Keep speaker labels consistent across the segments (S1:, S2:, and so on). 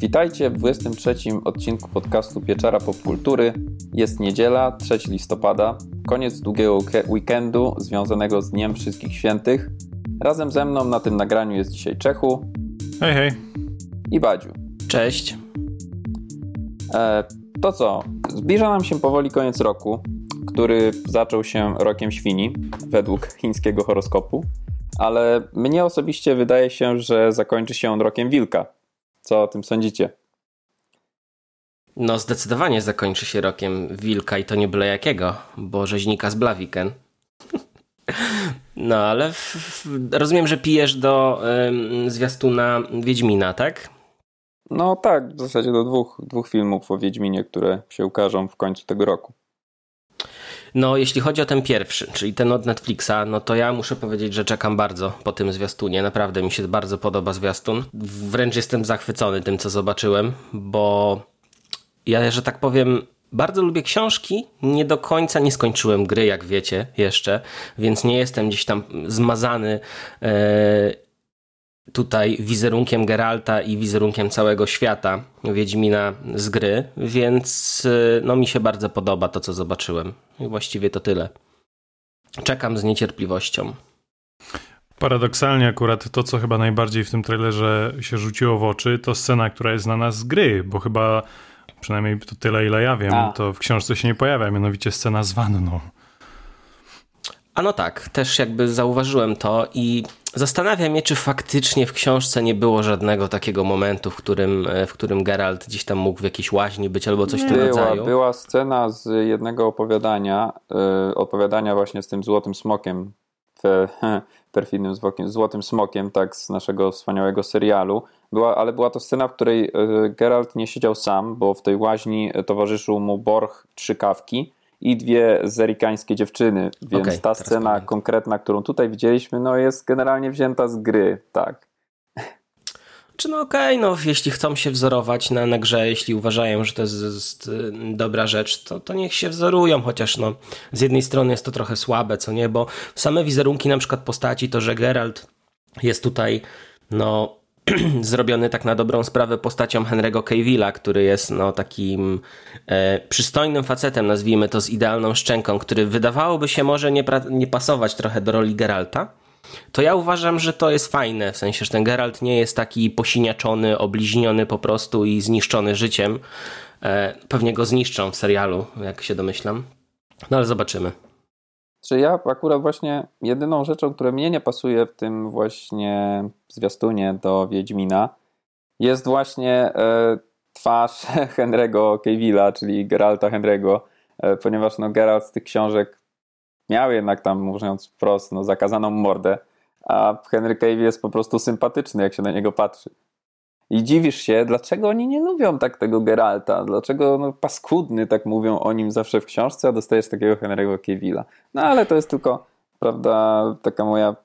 S1: Witajcie w 23 odcinku podcastu Pieczara Popkultury. Jest niedziela, 3 listopada, koniec długiego weekendu związanego z Dniem Wszystkich Świętych. Razem ze mną na tym nagraniu jest dzisiaj Czechu.
S2: Hej, hej.
S1: I Badziu.
S3: Cześć.
S1: E, to co? Zbliża nam się powoli koniec roku, który zaczął się rokiem świni, według chińskiego horoskopu, ale mnie osobiście wydaje się, że zakończy się on rokiem wilka. Co o tym sądzicie?
S3: No, zdecydowanie zakończy się rokiem wilka i to nie byle jakiego, bo rzeźnika z Blaviken. No, ale w, w, rozumiem, że pijesz do ym, zwiastuna Wiedźmina, tak?
S1: No tak, w zasadzie do dwóch, dwóch filmów o Wiedźminie, które się ukażą w końcu tego roku.
S3: No, jeśli chodzi o ten pierwszy, czyli ten od Netflixa, no to ja muszę powiedzieć, że czekam bardzo po tym zwiastunie. Naprawdę mi się bardzo podoba zwiastun. Wręcz jestem zachwycony tym, co zobaczyłem, bo ja, że tak powiem, bardzo lubię książki. Nie do końca nie skończyłem gry, jak wiecie, jeszcze, więc nie jestem gdzieś tam zmazany. Yy tutaj wizerunkiem Geralta i wizerunkiem całego świata Wiedźmina z gry, więc y, no mi się bardzo podoba to, co zobaczyłem. I właściwie to tyle. Czekam z niecierpliwością.
S2: Paradoksalnie akurat to, co chyba najbardziej w tym trailerze się rzuciło w oczy, to scena, która jest znana z gry, bo chyba przynajmniej to tyle, ile ja wiem, A. to w książce się nie pojawia, mianowicie scena z wanną.
S3: A no tak, też jakby zauważyłem to i Zastanawiam się, czy faktycznie w książce nie było żadnego takiego momentu, w którym, e, w którym Geralt gdzieś tam mógł w jakiejś łaźni być albo coś w tym rodzaju.
S1: Była scena z jednego opowiadania, yy, opowiadania właśnie z tym złotym smokiem, w, perfidnym złotym smokiem, tak, z naszego wspaniałego serialu. Była, ale była to scena, w której yy, Geralt nie siedział sam, bo w tej łaźni towarzyszył mu Borch Trzykawki i dwie zerikańskie dziewczyny, więc okay, ta scena konkretna, którą tutaj widzieliśmy, no jest generalnie wzięta z gry, tak.
S3: Czy no okej, okay, no jeśli chcą się wzorować na, na grze, jeśli uważają, że to jest, jest y, dobra rzecz, to, to niech się wzorują, chociaż no z jednej strony jest to trochę słabe, co nie, bo same wizerunki na przykład postaci, to że Geralt jest tutaj no zrobiony tak na dobrą sprawę postacią Henry'ego Cavilla, który jest no, takim e, przystojnym facetem, nazwijmy to z idealną szczęką, który wydawałoby się może nie, nie pasować trochę do roli Geralta, to ja uważam, że to jest fajne, w sensie, że ten Geralt nie jest taki posiniaczony, obliźniony po prostu i zniszczony życiem. E, pewnie go zniszczą w serialu, jak się domyślam. No ale zobaczymy.
S1: Czy ja akurat właśnie jedyną rzeczą, która mnie nie pasuje w tym właśnie zwiastunie do Wiedźmina jest właśnie e, twarz Henry'ego Cavilla, czyli Geralta Henry'ego, e, ponieważ no Geralt z tych książek miał jednak tam, mówiąc wprost, no, zakazaną mordę, a Henry Cavill jest po prostu sympatyczny, jak się na niego patrzy. I dziwisz się, dlaczego oni nie lubią tak tego Geralta, dlaczego no, paskudny tak mówią o nim zawsze w książce, a dostajesz takiego Henry'ego Cavilla. No ale to jest tylko, prawda, taka moja,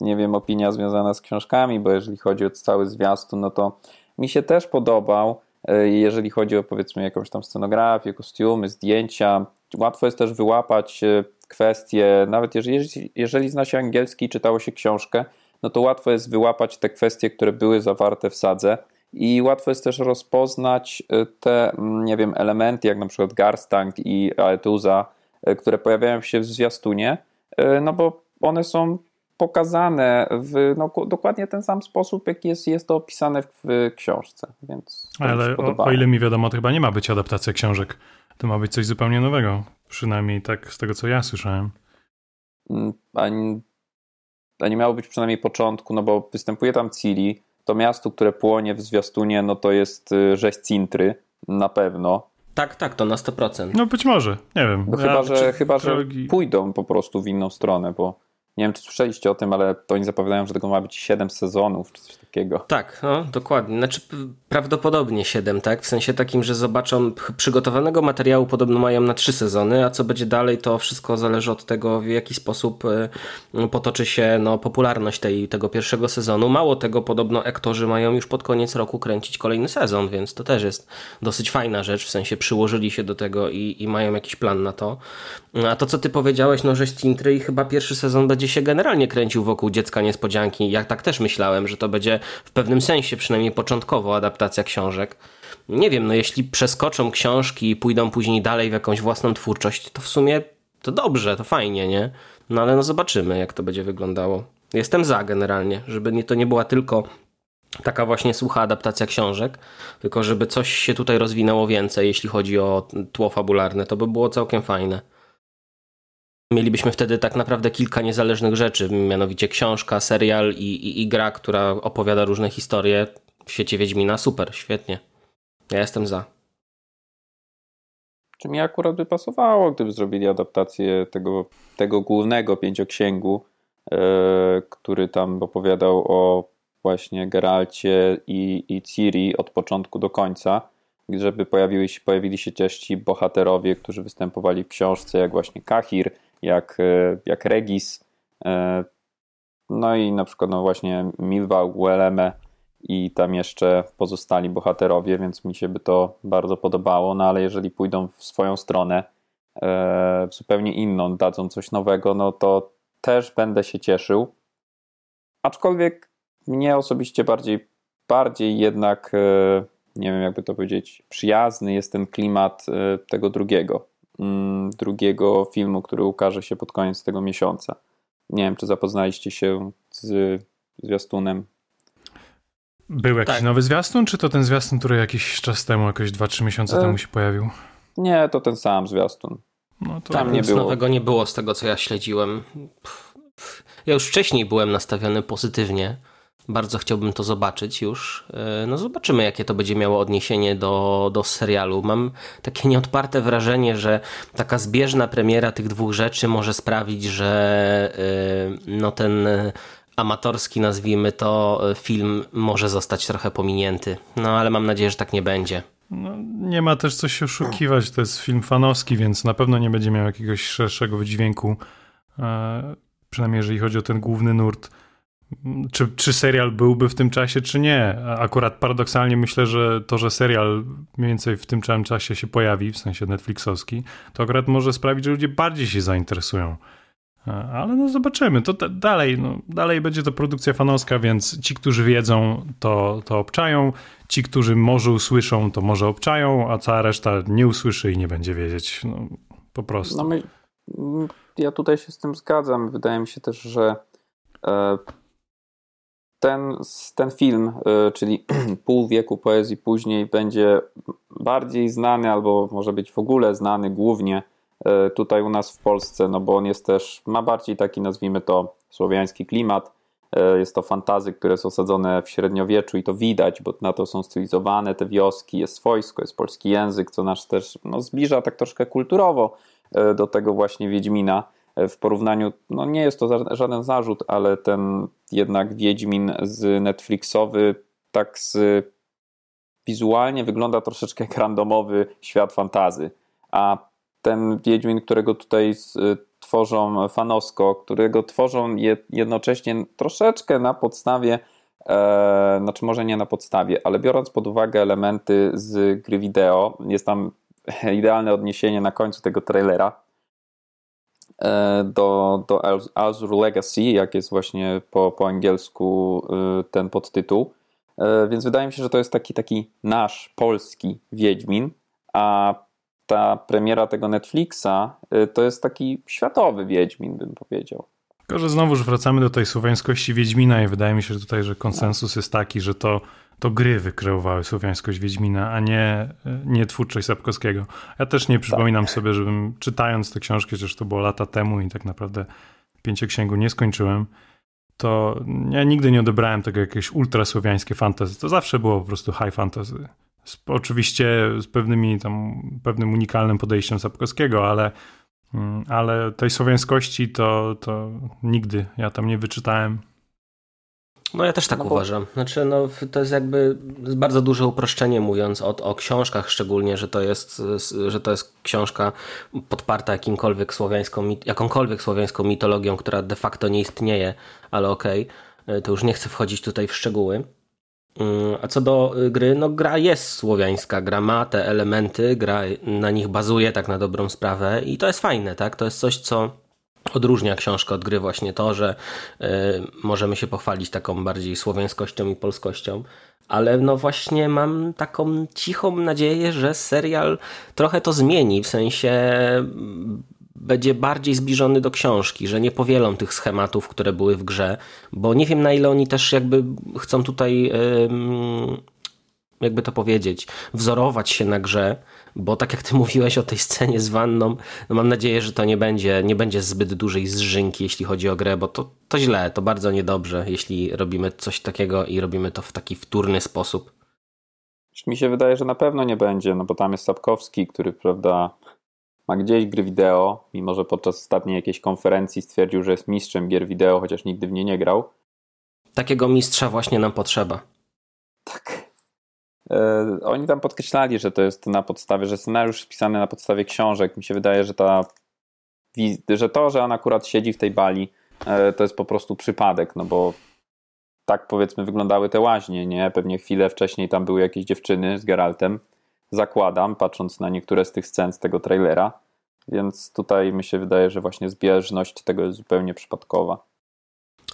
S1: nie wiem, opinia związana z książkami, bo jeżeli chodzi o cały zwiastun, no to mi się też podobał, e, jeżeli chodzi o powiedzmy jakąś tam scenografię, kostiumy, zdjęcia. Łatwo jest też wyłapać e, kwestie, nawet jeżeli, jeżeli zna się angielski i czytało się książkę, no to łatwo jest wyłapać te kwestie, które były zawarte w sadze i łatwo jest też rozpoznać y, te, mm, nie wiem, elementy, jak na przykład Garstang i Aetuza, y, które pojawiają się w zwiastunie, y, no bo one są pokazane w no, dokładnie ten sam sposób, jak jest, jest to opisane w książce. Więc
S2: Ale o, o, ile mi wiadomo, to chyba nie ma być adaptacja książek. To ma być coś zupełnie nowego. Przynajmniej tak z tego, co ja słyszałem.
S1: Mm, ani a nie miało być przynajmniej początku, no bo występuje tam Ciri, to miasto, które płonie w zwiastunie, no to jest y, rzeź Cintry, na pewno.
S3: Tak, tak, to na 100%.
S2: No być może, nie wiem.
S1: No, chyba, że, chyba że pójdą po prostu w inną stronę, bo nie wiem, czy słyszeliście o tym, ale to oni zapowiadają, że tego ma być 7 sezonów, czy coś takiego.
S3: Tak, no, dokładnie. Znaczy prawdopodobnie 7, tak? W sensie takim, że zobaczą przygotowanego materiału podobno mają na 3 sezony, a co będzie dalej, to wszystko zależy od tego, w jaki sposób y, potoczy się no, popularność tej, tego pierwszego sezonu. Mało tego, podobno aktorzy mają już pod koniec roku kręcić kolejny sezon, więc to też jest dosyć fajna rzecz, w sensie przyłożyli się do tego i, i mają jakiś plan na to. A to, co ty powiedziałeś, no, że Tintry i chyba pierwszy sezon będzie będzie się generalnie kręcił wokół dziecka niespodzianki. Ja tak też myślałem, że to będzie w pewnym sensie, przynajmniej początkowo, adaptacja książek. Nie wiem, no jeśli przeskoczą książki i pójdą później dalej w jakąś własną twórczość, to w sumie to dobrze, to fajnie, nie? No ale no zobaczymy, jak to będzie wyglądało. Jestem za generalnie, żeby nie, to nie była tylko taka właśnie sucha adaptacja książek, tylko żeby coś się tutaj rozwinęło więcej, jeśli chodzi o tło fabularne, to by było całkiem fajne. Mielibyśmy wtedy tak naprawdę kilka niezależnych rzeczy, mianowicie książka, serial i, i, i gra, która opowiada różne historie w świecie Wiedźmina. Super, świetnie. Ja jestem za.
S1: Czy mi akurat by pasowało, gdyby zrobili adaptację tego, tego głównego pięcioksięgu, yy, który tam opowiadał o właśnie Geralcie i, i Ciri od początku do końca, żeby pojawiły się, pojawili się ci bohaterowie, którzy występowali w książce, jak właśnie Kahir, jak, e, jak Regis, e, no i na przykład no właśnie Milwa, Gueleme i tam jeszcze pozostali bohaterowie, więc mi się by to bardzo podobało, no ale jeżeli pójdą w swoją stronę, e, w zupełnie inną, dadzą coś nowego, no to też będę się cieszył. Aczkolwiek mnie osobiście bardziej, bardziej jednak, nie wiem jakby to powiedzieć, przyjazny jest ten klimat tego drugiego. Mm, drugiego filmu, który ukaże się pod koniec tego miesiąca. Nie wiem, czy zapoznaliście się z zwiastunem.
S2: Był jakiś tak. nowy zwiastun, czy to ten zwiastun, który jakiś czas temu, jakoś 2-3 miesiące e... temu się pojawił?
S1: Nie, to ten sam zwiastun.
S3: No to Tam nie było. nowego nie było z tego, co ja śledziłem. Ja już wcześniej byłem nastawiony pozytywnie bardzo chciałbym to zobaczyć już. E, no zobaczymy, jakie to będzie miało odniesienie do, do serialu. Mam takie nieodparte wrażenie, że taka zbieżna premiera tych dwóch rzeczy może sprawić, że e, no ten amatorski, nazwijmy to, film może zostać trochę pominięty. No ale mam nadzieję, że tak nie będzie.
S2: No, nie ma też co się oszukiwać. To jest film fanowski, więc na pewno nie będzie miał jakiegoś szerszego wydźwięku. E, przynajmniej jeżeli chodzi o ten główny nurt czy, czy serial byłby w tym czasie, czy nie. Akurat paradoksalnie myślę, że to, że serial mniej więcej w tym samym czasie się pojawi, w sensie Netflixowski, to akurat może sprawić, że ludzie bardziej się zainteresują. Ale no zobaczymy. To dalej, no, dalej będzie to produkcja fanowska, więc ci, którzy wiedzą, to, to obczają. Ci, którzy może usłyszą, to może obczają, a cała reszta nie usłyszy i nie będzie wiedzieć. No, po prostu. No my,
S1: ja tutaj się z tym zgadzam. Wydaje mi się też, że e, ten, ten film, y, czyli pół wieku poezji później, będzie bardziej znany, albo może być w ogóle znany głównie y, tutaj u nas w Polsce, no bo on jest też, ma bardziej taki, nazwijmy to, słowiański klimat. Y, jest to fantazy, które jest osadzone w średniowieczu i to widać, bo na to są stylizowane te wioski, jest wojsko, jest polski język, co nas też no, zbliża tak troszkę kulturowo do tego właśnie Wiedźmina w porównaniu, no nie jest to żaden zarzut, ale ten jednak Wiedźmin z Netflixowy tak z wizualnie wygląda troszeczkę jak randomowy świat fantazy, a ten Wiedźmin, którego tutaj tworzą fanosko, którego tworzą jednocześnie troszeczkę na podstawie, e, znaczy może nie na podstawie, ale biorąc pod uwagę elementy z gry wideo, jest tam idealne odniesienie na końcu tego trailera, E, do, do Azure Legacy, jak jest właśnie po, po angielsku e, ten podtytuł. E, więc wydaje mi się, że to jest taki, taki nasz polski Wiedźmin, a ta premiera tego Netflixa to jest taki światowy Wiedźmin, bym powiedział.
S2: Tylko, że znowuż wracamy do tej słowiańskości Wiedźmina i wydaje mi się że tutaj, że konsensus jest taki, że to to gry wykreowały słowiańskość Wiedźmina, a nie, nie twórczość Sapkowskiego. Ja też nie przypominam tak. sobie, żebym czytając te książki, chociaż to było lata temu i tak naprawdę pięcioksięgu nie skończyłem, to ja nigdy nie odebrałem tego jakieś ultrasłowiańskie fantasy. To zawsze było po prostu high fantasy. Z, oczywiście z pewnymi tam, pewnym unikalnym podejściem Sapkowskiego, ale, mm, ale tej słowiańskości to, to nigdy ja tam nie wyczytałem.
S3: No ja też tak no bo... uważam. Znaczy, no, to jest jakby bardzo duże uproszczenie mówiąc o, o książkach szczególnie, że to jest, że to jest książka podparta jakimkolwiek słowiańską, jakąkolwiek słowiańską mitologią, która de facto nie istnieje, ale okej, okay, to już nie chcę wchodzić tutaj w szczegóły. Mm, a co do gry, no gra jest słowiańska, gra ma te elementy, gra na nich bazuje tak na dobrą sprawę i to jest fajne, tak? To jest coś, co odróżnia książkę od gry właśnie to, że y, możemy się pochwalić taką bardziej słowiańskością i polskością, ale no właśnie mam taką cichą nadzieję, że serial trochę to zmieni, w sensie mm, będzie bardziej zbliżony do książki, że nie powielą tych schematów, które były w grze, bo nie wiem na ile oni też jakby chcą tutaj jakby to powiedzieć, wzorować się na grze, bo tak jak ty mówiłeś o tej scenie z wanną, no mam nadzieję, że to nie będzie, nie będzie zbyt dużej zżynki, jeśli chodzi o grę, bo to, to źle, to bardzo niedobrze, jeśli robimy coś takiego i robimy to w taki wtórny sposób.
S1: Mi się wydaje, że na pewno nie będzie, no bo tam jest Sapkowski, który, prawda, ma gdzieś gry wideo, mimo że podczas ostatniej jakiejś konferencji stwierdził, że jest mistrzem gier wideo, chociaż nigdy w nie nie grał.
S3: Takiego mistrza właśnie nam potrzeba.
S1: Tak. E, oni tam podkreślali, że to jest na podstawie, że scenariusz jest pisany na podstawie książek. Mi się wydaje, że ta że to, że on akurat siedzi w tej bali, e, to jest po prostu przypadek, no bo tak powiedzmy wyglądały te łaźnie, nie? Pewnie chwilę wcześniej tam były jakieś dziewczyny z Geraltem, zakładam, patrząc na niektóre z tych scen z tego trailera, więc tutaj mi się wydaje, że właśnie zbieżność tego jest zupełnie przypadkowa.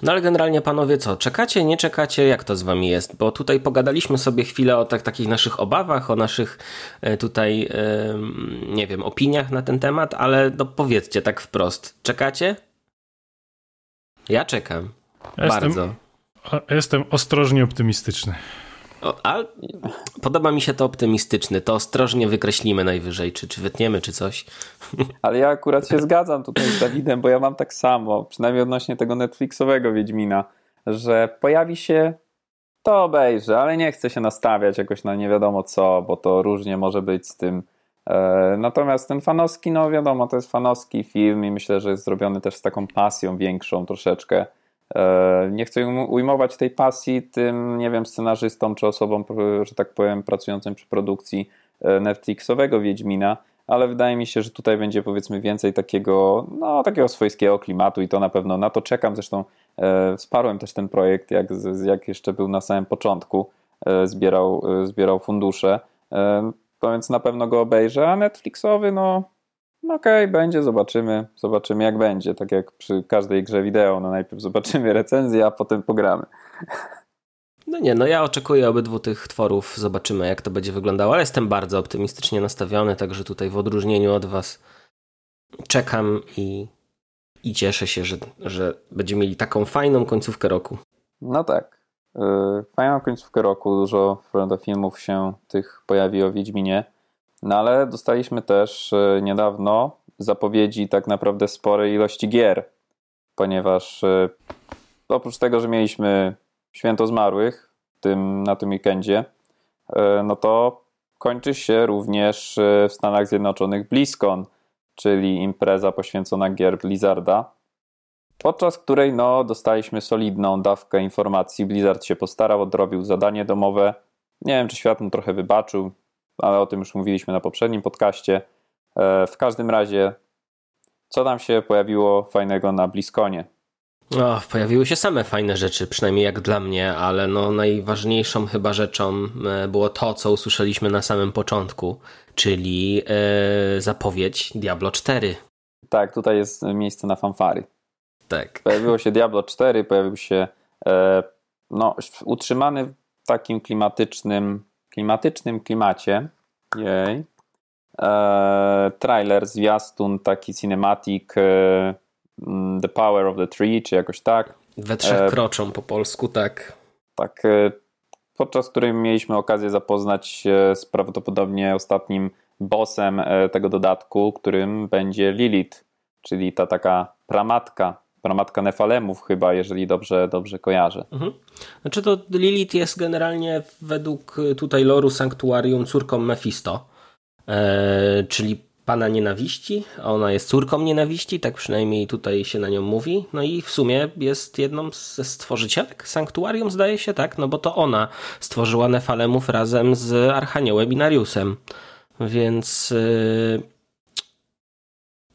S3: No ale generalnie panowie co, czekacie, nie czekacie, jak to z wami jest? Bo tutaj pogadaliśmy sobie chwilę o tak, takich naszych obawach, o naszych e, tutaj, nie wiem, opiniach na ten temat, ale no powiedzcie tak wprost, czekacie? Ja czekam. Ja Bardzo.
S2: Jestem, jestem ostrożnie optymistyczny.
S3: O, a podoba mi się to optymistyczny. To ostrożnie wykreślimy najwyżej, czy, czy wytniemy, czy coś.
S1: Ale ja akurat się zgadzam tutaj z Dawidem, bo ja mam tak samo, przynajmniej odnośnie tego Netflixowego Wiedźmina, że pojawi się, to obejrzę, ale nie chcę się nastawiać jakoś na nie wiadomo co, bo to różnie może być z tym. E, natomiast ten fanowski, no wiadomo, to jest fanowski film i myślę, że jest zrobiony też z taką pasją większą troszeczkę nie chcę ujmować tej pasji tym, nie wiem, scenarzystom czy osobom, że tak powiem, pracującym przy produkcji e, Netflixowego Wiedźmina, ale wydaje mi się, że tutaj będzie powiedzmy więcej takiego, no, takiego swojskiego klimatu i to na pewno. Na to czekam. Zresztą e, wsparłem też ten projekt, jak, jak jeszcze był na samym początku, e, zbierał, e, zbierał fundusze, e, to więc na pewno go obejrzę, a Netflixowy, no no okej, okay, będzie, zobaczymy, zobaczymy jak będzie. Tak jak przy każdej grze wideo, no najpierw zobaczymy recenzję, a potem pogramy.
S3: No nie, no ja oczekuję obydwu tych tworów, zobaczymy jak to będzie wyglądało, ale jestem bardzo optymistycznie nastawiony, także tutaj w odróżnieniu od was czekam i, i cieszę się, że, że będziemy mieli taką fajną końcówkę roku.
S1: No tak. Yy, fajną końcówkę roku, dużo filmów się tych pojawi o Wiedźminie. No ale dostaliśmy też e, niedawno zapowiedzi tak naprawdę sporej ilości gier, ponieważ e, oprócz tego, że mieliśmy Święto Zmarłych tym, na tym weekendzie, e, no to kończy się również w Stanach Zjednoczonych BlizzCon, czyli impreza poświęcona gier Blizzarda, podczas której no, dostaliśmy solidną dawkę informacji. Blizzard się postarał, odrobił zadanie domowe. Nie wiem, czy świat mu trochę wybaczył, ale o tym już mówiliśmy na poprzednim podcaście. E, w każdym razie, co tam się pojawiło fajnego na Bliskonie?
S3: O, pojawiły się same fajne rzeczy, przynajmniej jak dla mnie, ale no najważniejszą chyba rzeczą e, było to, co usłyszeliśmy na samym początku, czyli e, zapowiedź Diablo 4.
S1: Tak, tutaj jest miejsce na fanfary.
S3: Tak.
S1: Pojawiło się Diablo 4, pojawił się no, utrzymany w takim klimatycznym klimatycznym klimacie, jej, e, trailer, zwiastun, taki cinematic e, mm, The Power of the Tree, czy jakoś tak.
S3: We trzech e, kroczą po polsku, tak.
S1: Tak, e, podczas której mieliśmy okazję zapoznać się z prawdopodobnie ostatnim bossem e, tego dodatku, którym będzie Lilith, czyli ta taka pramatka pramatka Nefalemów chyba, jeżeli dobrze, dobrze kojarzę. Mhm.
S3: Znaczy to Lilith jest generalnie według tutaj loru Sanktuarium córką Mephisto, e, czyli pana nienawiści. Ona jest córką nienawiści, tak przynajmniej tutaj się na nią mówi. No i w sumie jest jedną ze stworzycielek Sanktuarium, zdaje się, tak? No bo to ona stworzyła Nefalemów razem z Archaniołem Inariusem. Więc... E,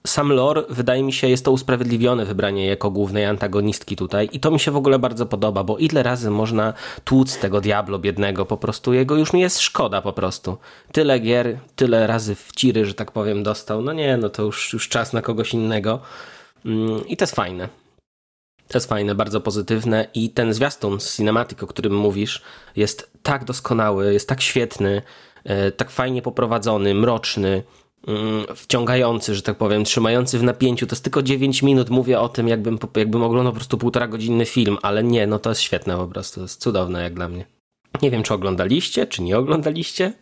S3: sam lore, wydaje mi się, jest to usprawiedliwione wybranie jako głównej antagonistki tutaj i to mi się w ogóle bardzo podoba, bo ile razy można tłuc tego Diablo biednego, po prostu jego już mi jest szkoda po prostu. Tyle gier, tyle razy wciry, że tak powiem, dostał, no nie, no to już, już czas na kogoś innego. Mm, I to jest fajne. To jest fajne, bardzo pozytywne i ten zwiastun z Cinematic, o którym mówisz, jest tak doskonały, jest tak świetny, e, tak fajnie poprowadzony, mroczny, wciągający, że tak powiem, trzymający w napięciu. To jest tylko 9 minut, mówię o tym, jakbym, jakbym oglądał po prostu półtora godzinny film, ale nie, no to jest świetne po prostu, to jest cudowne jak dla mnie. Nie wiem, czy oglądaliście, czy nie oglądaliście?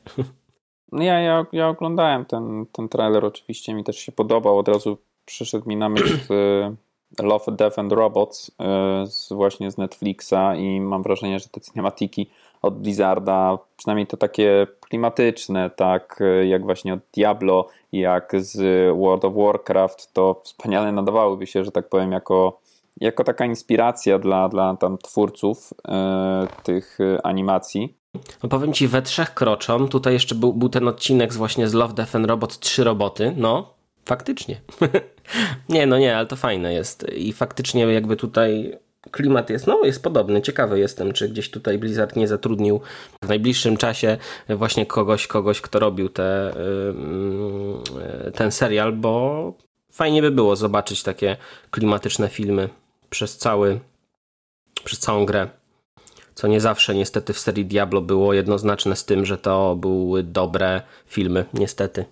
S1: Ja, ja, ja oglądałem ten, ten trailer, oczywiście mi też się podobał, od razu przyszedł mi na myśl y, Love, Death and Robots y, z, właśnie z Netflixa i mam wrażenie, że te cinematiki od Blizzarda, przynajmniej to takie klimatyczne, tak y, jak właśnie od Diablo, jak z World of Warcraft, to wspaniale nadawałyby się, że tak powiem, jako, jako taka inspiracja dla, dla tam twórców tych animacji.
S3: No powiem ci, we trzech kroczom, tutaj jeszcze był, był ten odcinek z właśnie z Love, Death and Robot, trzy roboty, no, faktycznie. nie, no nie, ale to fajne jest i faktycznie jakby tutaj klimat jest, no jest podobny. Ciekawy jestem, czy gdzieś tutaj Blizzard nie zatrudnił w najbliższym czasie właśnie kogoś, kogoś kto robił te, ten serial, bo fajnie by było zobaczyć takie klimatyczne filmy przez cały, przez całą grę co nie zawsze niestety w serii Diablo było jednoznaczne z tym, że to były dobre filmy, niestety.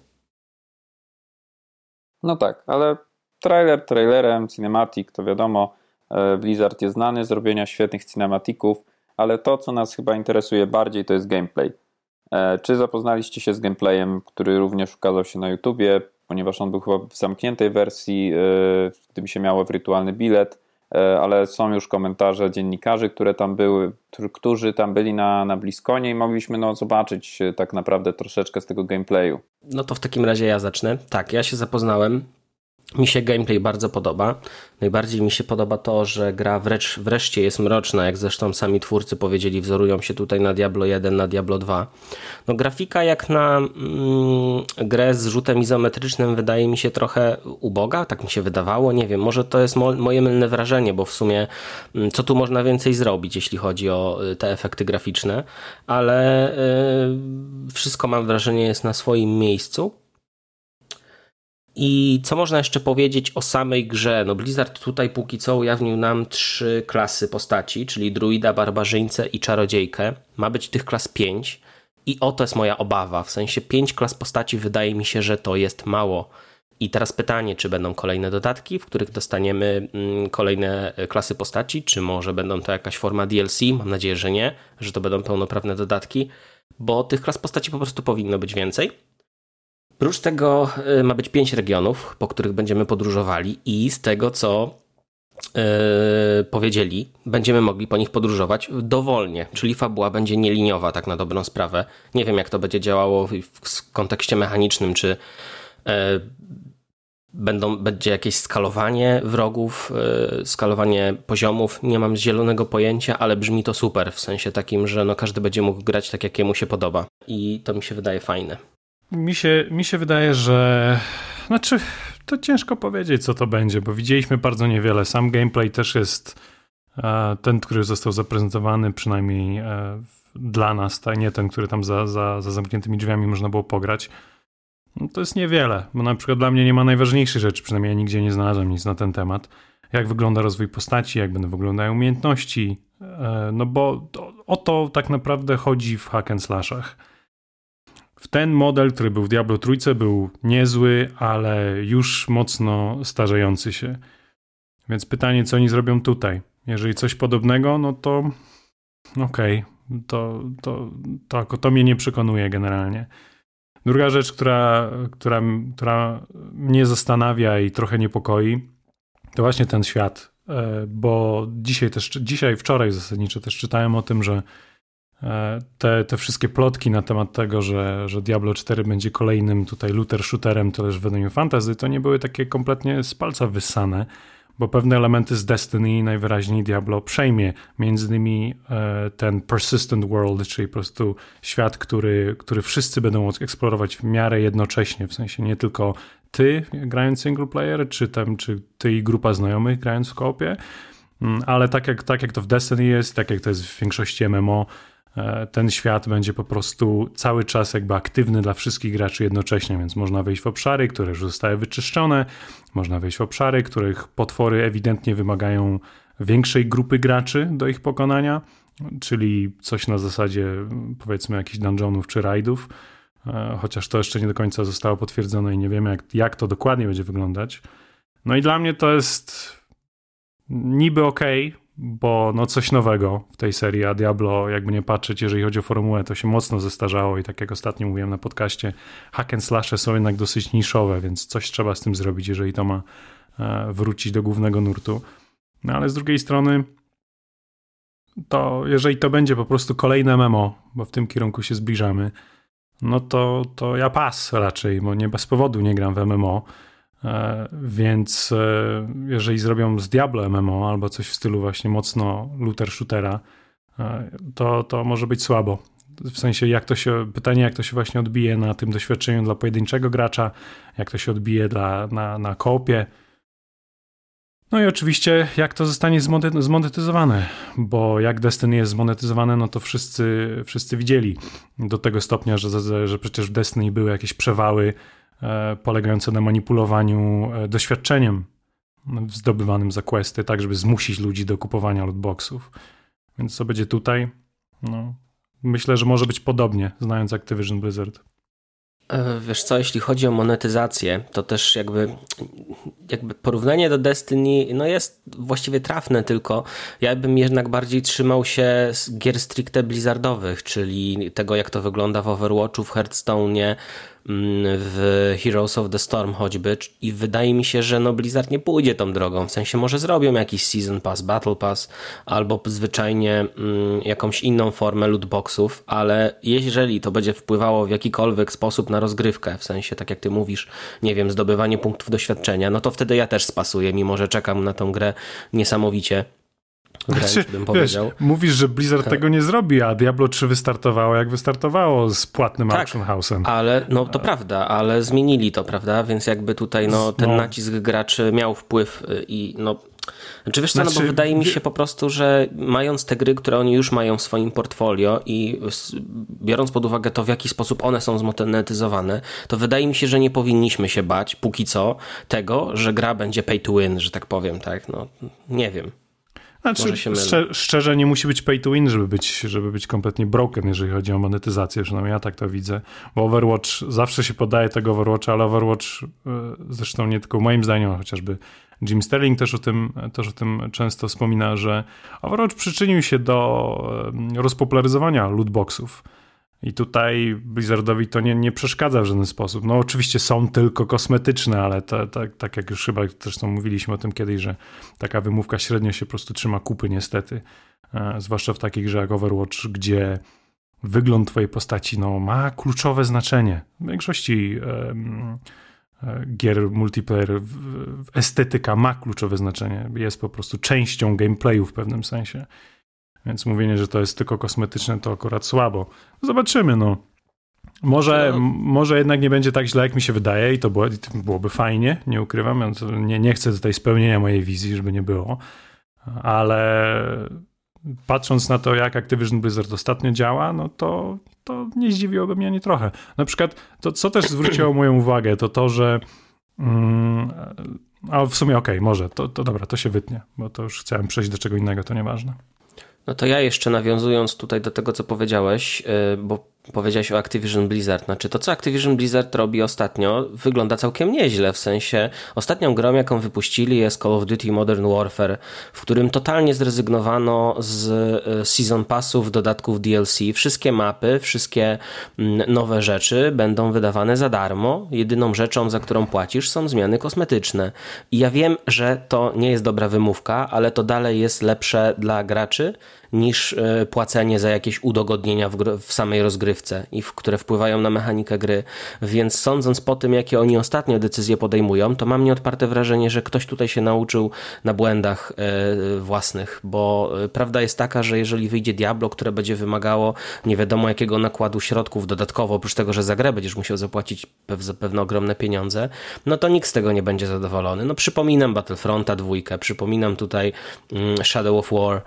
S1: No tak, ale trailer trailerem, cinematic to wiadomo, Blizzard jest znany z robienia świetnych cinematików, ale to, co nas chyba interesuje bardziej, to jest gameplay. E, czy zapoznaliście się z gameplayem, który również ukazał się na YouTubie, ponieważ on był chyba w zamkniętej wersji, e, gdy się miało wirtualny bilet, E, ale są już komentarze dziennikarzy, które tam były, którzy tam byli na, na Bliskonie i mogliśmy no, zobaczyć e, tak naprawdę troszeczkę z tego gameplayu.
S3: No to w takim razie ja zacznę. Tak, ja się zapoznałem mi się gameplay bardzo podoba. Najbardziej mi się podoba to, że gra wrecz, wreszcie jest mroczna, jak zresztą sami twórcy powiedzieli, wzorują się tutaj na Diablo 1, na Diablo 2. No grafika jak na mm, grę z rzutem izometrycznym wydaje mi się trochę uboga, tak mi się wydawało, nie wiem, może to jest mo moje mylne wrażenie, bo w sumie mm, co tu można więcej zrobić, jeśli chodzi o y, te efekty graficzne, ale yy, wszystko mam wrażenie jest na swoim miejscu. I co można jeszcze powiedzieć o samej grze? No Blizzard tutaj póki co ujawnił nam trzy klasy postaci, czyli druida, barbarzyńcę i czarodziejkę. Ma być tych klas pięć i oto jest moja obawa. W sensie pięć klas postaci wydaje mi się, że to jest mało. I teraz pytanie, czy będą kolejne dodatki, w których dostaniemy mm, kolejne klasy postaci, czy może będą to jakaś forma DLC? Mam nadzieję, że nie, że to będą pełnoprawne dodatki, bo tych klas postaci po prostu powinno być więcej. Prócz tego y, ma być pięć regionów, po których będziemy podróżowali i z tego, co yy, powiedzieli, będziemy mogli po nich podróżować dowolnie, czyli fabuła będzie nieliniowa, tak na dobrą sprawę. Nie wiem, jak to będzie działało w, w kontekście mechanicznym, czy yy, będą, będzie jakieś skalowanie wrogów, yy, skalowanie poziomów. Nie mam zielonego pojęcia, ale brzmi to super, w sensie takim, że no każdy będzie mógł grać tak, jak jemu się podoba. I to mi się wydaje fajne.
S2: Mi się, mi się wydaje, że. Znaczy, to ciężko powiedzieć, co to będzie, bo widzieliśmy bardzo niewiele. Sam gameplay też jest e, ten, który został zaprezentowany, przynajmniej e, dla nas, a nie ten, który tam za, za, za zamkniętymi drzwiami można było pograć. No, to jest niewiele, bo na przykład dla mnie nie ma najważniejszych rzeczy, przynajmniej ja nigdzie nie znalazłem nic na ten temat. Jak wygląda rozwój postaci, jak będą wyglądają umiejętności, e, no bo o to tak naprawdę chodzi w hack and slashach w ten model, który był w Diablo Trójce, był niezły, ale już mocno starzejący się. Więc pytanie, co oni zrobią tutaj? Jeżeli coś podobnego, no to okej, okay, to, to, to, to mnie nie przekonuje generalnie. Druga rzecz, która, która, która mnie zastanawia i trochę niepokoi, to właśnie ten świat. E, bo dzisiaj też, dzisiaj, wczoraj zasadniczo też czytałem o tym, że te, te wszystkie plotki na temat tego, że, że Diablo 4 będzie kolejnym tutaj looter shooterem, to też w New Fantasy, to nie były takie kompletnie z palca wyssane, bo pewne elementy z Destiny najwyraźniej Diablo przejmie. Między innymi e, ten persistent world, czyli po prostu świat, który, który wszyscy będą eksplorować w miarę jednocześnie, w sensie nie tylko ty grając single player, czy, tam, czy ty i grupa znajomych grając w koopie, mm, ale tak jak, tak jak to w Destiny jest, tak jak to jest w większości MMO, ten świat będzie po prostu cały czas jakby aktywny dla wszystkich graczy jednocześnie, więc można wejść w obszary, które już zostały wyczyszczone, można wejść w obszary, których potwory ewidentnie wymagają większej grupy graczy do ich pokonania, czyli coś na zasadzie powiedzmy jakichś dungeonów czy rajdów, e, chociaż to jeszcze nie do końca zostało potwierdzone i nie wiemy jak, jak to dokładnie będzie wyglądać. No i dla mnie to jest niby ok, bo no coś nowego w tej serii, a Diablo, jakby nie patrzeć, jeżeli chodzi o formułę, to się mocno zestarzało i tak jak ostatnio mówiłem na podcaście, hack and slashe są jednak dosyć niszowe, więc coś trzeba z tym zrobić, jeżeli to ma e, wrócić do głównego nurtu. No ale z drugiej strony to jeżeli to będzie po prostu kolejne memo, bo w tym kierunku się zbliżamy, no to, to ja pas raczej, bo nie bez powodu nie gram w MMO. E, więc e, jeżeli zrobią z Diablo MMO albo coś w stylu właśnie mocno looter shootera, e, to, to może być słabo. W sensie, jak to się, pytanie, jak to się właśnie odbije na tym doświadczeniu dla pojedynczego gracza, jak to się odbije dla, na, na koopie. No i oczywiście, jak to zostanie zmonetyzowane, bo jak Destiny jest zmonetyzowane, no to wszyscy, wszyscy widzieli do tego stopnia, że, że przecież w Destiny były jakieś przewały polegające na manipulowaniu e, doświadczeniem zdobywanym za questy, tak żeby zmusić ludzi do kupowania lootboxów. Więc co będzie tutaj? No, myślę, że może być podobnie, znając Activision Blizzard.
S3: E, wiesz co, jeśli chodzi o monetyzację, to też jakby, jakby porównanie do Destiny no jest właściwie trafne, tylko ja bym jednak bardziej trzymał się z gier stricte blizzardowych, czyli tego jak to wygląda w Overwatchu, w Hearthstone'ie, w Heroes of the Storm choćby i wydaje mi się, że no Blizzard nie pójdzie tą drogą, w sensie może zrobią jakiś Season Pass, Battle Pass albo zwyczajnie mm, jakąś inną formę lootboxów, ale jeżeli to będzie wpływało w jakikolwiek sposób na rozgrywkę, w sensie tak jak ty mówisz, nie wiem, zdobywanie punktów doświadczenia, no to wtedy ja też spasuję, mimo że czekam na tą grę niesamowicie wręcz znaczy, bym powiedział. Wiesz,
S2: mówisz, że Blizzard tak. tego nie zrobi, a Diablo 3 wystartowało jak wystartowało z płatnym tak, Action House'em.
S3: ale no to prawda, ale zmienili to, prawda? Więc jakby tutaj no, ten no. nacisk graczy miał wpływ y, i no znaczy wiesz co, znaczy, no bo znaczy, wydaje mi się po prostu, że mając te gry, które oni już mają w swoim portfolio i biorąc pod uwagę to, w jaki sposób one są zmonetyzowane, to wydaje mi się, że nie powinniśmy się bać, póki co, tego, że gra będzie pay to win, że tak powiem, tak? No, nie wiem.
S2: Znaczy, szczerze, szczerze, nie musi być pay to win, żeby być, żeby być kompletnie broken, jeżeli chodzi o monetyzację, przynajmniej ja tak to widzę. Bo Overwatch zawsze się podaje tego Overwatcha, ale Overwatch e, zresztą nie tylko moim zdaniem, chociażby Jim Sterling też o tym, też o tym często wspomina, że Overwatch przyczynił się do e, rozpopularyzowania lootboxów i tutaj Blizzardowi to nie, nie przeszkadza w żaden sposób. No oczywiście są tylko kosmetyczne, ale to, to, tak jak już chyba zresztą mówiliśmy o tym kiedyś, że taka wymówka średnio się po prostu trzyma kupy niestety. E, zwłaszcza w takich grach jak Overwatch, gdzie wygląd twojej postaci no, ma kluczowe znaczenie. W większości e, gier multiplayer w estetyka ma kluczowe znaczenie. Jest po prostu częścią gameplayu w pewnym sensie. Więc mówienie, że to jest tylko kosmetyczne, to akurat słabo. Zobaczymy, no. Może, no. może jednak nie będzie tak źle, jak mi się wydaje, i to było, byłoby fajnie, nie ukrywam. Nie, nie chcę tutaj spełnienia mojej wizji, żeby nie było, ale patrząc na to, jak Activision Blizzard ostatnio działa, no to, to nie zdziwiłoby mnie ani trochę. Na przykład, to co też zwróciło moją uwagę, to to, że. Mm, a w sumie okej, okay, może, to, to dobra, to się wytnie, bo to już chciałem przejść do czego innego, to nieważne.
S3: No to ja jeszcze nawiązując tutaj do tego, co powiedziałeś, y, bo powiedziałeś o Activision Blizzard. Znaczy to, co Activision Blizzard robi ostatnio, wygląda całkiem nieźle. W sensie ostatnią grą, jaką wypuścili jest Call of Duty Modern Warfare, w którym totalnie zrezygnowano z y, Season Passów, dodatków DLC. Wszystkie mapy, wszystkie mm, nowe rzeczy będą wydawane za darmo. Jedyną rzeczą, za którą płacisz, są zmiany kosmetyczne. I ja wiem, że to nie jest dobra wymówka, ale to dalej jest lepsze dla graczy niż e, płacenie za jakieś udogodnienia w, w samej rozgrywce i w, które wpływają na mechanikę gry. Więc sądząc po tym, jakie oni ostatnio decyzje podejmują, to mam nieodparte wrażenie, że ktoś tutaj się nauczył na błędach e, własnych, bo e, prawda jest taka, że jeżeli wyjdzie Diablo, które będzie wymagało nie wiadomo jakiego nakładu środków dodatkowo, oprócz tego, że za grę będziesz musiał zapłacić pewne ogromne pieniądze, no to nikt z tego nie będzie zadowolony. No przypominam Battlefronta dwójkę, przypominam tutaj mm, Shadow of War,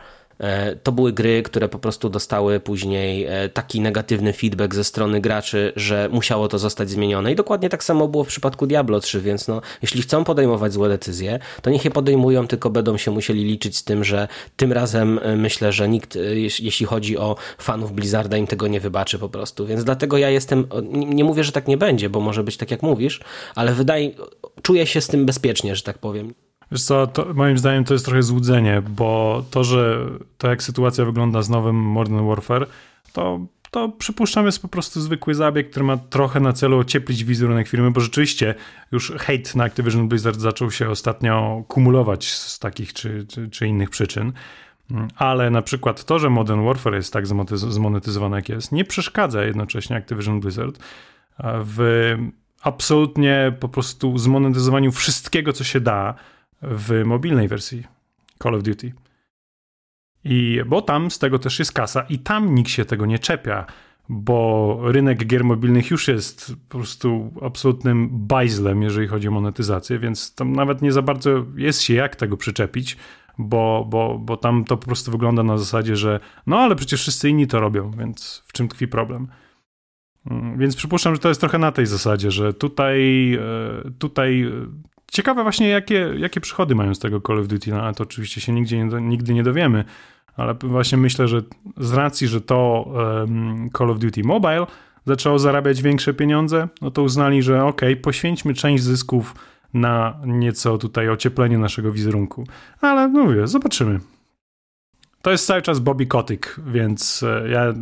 S3: to były gry, które po prostu dostały później e, taki negatywny feedback ze strony graczy, że musiało to zostać zmienione. I dokładnie tak samo było w przypadku Diablo 3, więc no, jeśli chcą podejmować złe decyzje, to niech je podejmują, tylko będą się musieli liczyć z tym, że tym razem e, myślę, że nikt, jeśli chodzi o fanów Blizzarda, im tego nie wybaczy po prostu. Więc dlatego ja jestem, nie mówię, że tak nie będzie, bo może być tak jak mówisz, ale wydaje, czuję się z tym bezpiecznie, że tak powiem.
S2: Wiesz co, moim zdaniem to jest trochę złudzenie, bo to, że to jak sytuacja wygląda z nowym Modern Warfare, to, to przypuszczam jest po prostu zwykły zabieg, który ma trochę na celu ocieplić wizerunek firmy, bo rzeczywiście już hejt na Activision Blizzard zaczął się ostatnio kumulować z takich czy, czy, czy innych przyczyn. Ale na przykład to, że Modern Warfare jest tak zmonetyzowane jak jest, nie przeszkadza jednocześnie Activision Blizzard w absolutnie po prostu zmonetyzowaniu wszystkiego, co się da w mobilnej wersji Call of Duty. I bo tam z tego też jest kasa i tam nikt się tego nie czepia, bo rynek gier mobilnych już jest po prostu absolutnym bajzlem, jeżeli chodzi o monetyzację, więc tam nawet nie za bardzo jest się jak tego przyczepić, bo, bo, bo tam to po prostu wygląda na zasadzie, że no ale przecież wszyscy inni to robią, więc w czym tkwi problem? Mm, więc przypuszczam, że to jest trochę na tej zasadzie, że tutaj, e, tutaj Ciekawe właśnie, jakie, jakie przychody mają z tego Call of Duty, no ale to oczywiście się nigdzie nie, nigdy nie dowiemy, ale właśnie myślę, że z racji, że to um, Call of Duty Mobile zaczęło zarabiać większe pieniądze, no to uznali, że ok, poświęćmy część zysków na nieco tutaj ocieplenie naszego wizerunku. Ale no mówię, zobaczymy. To jest cały czas Bobby Kotyk, więc e, ja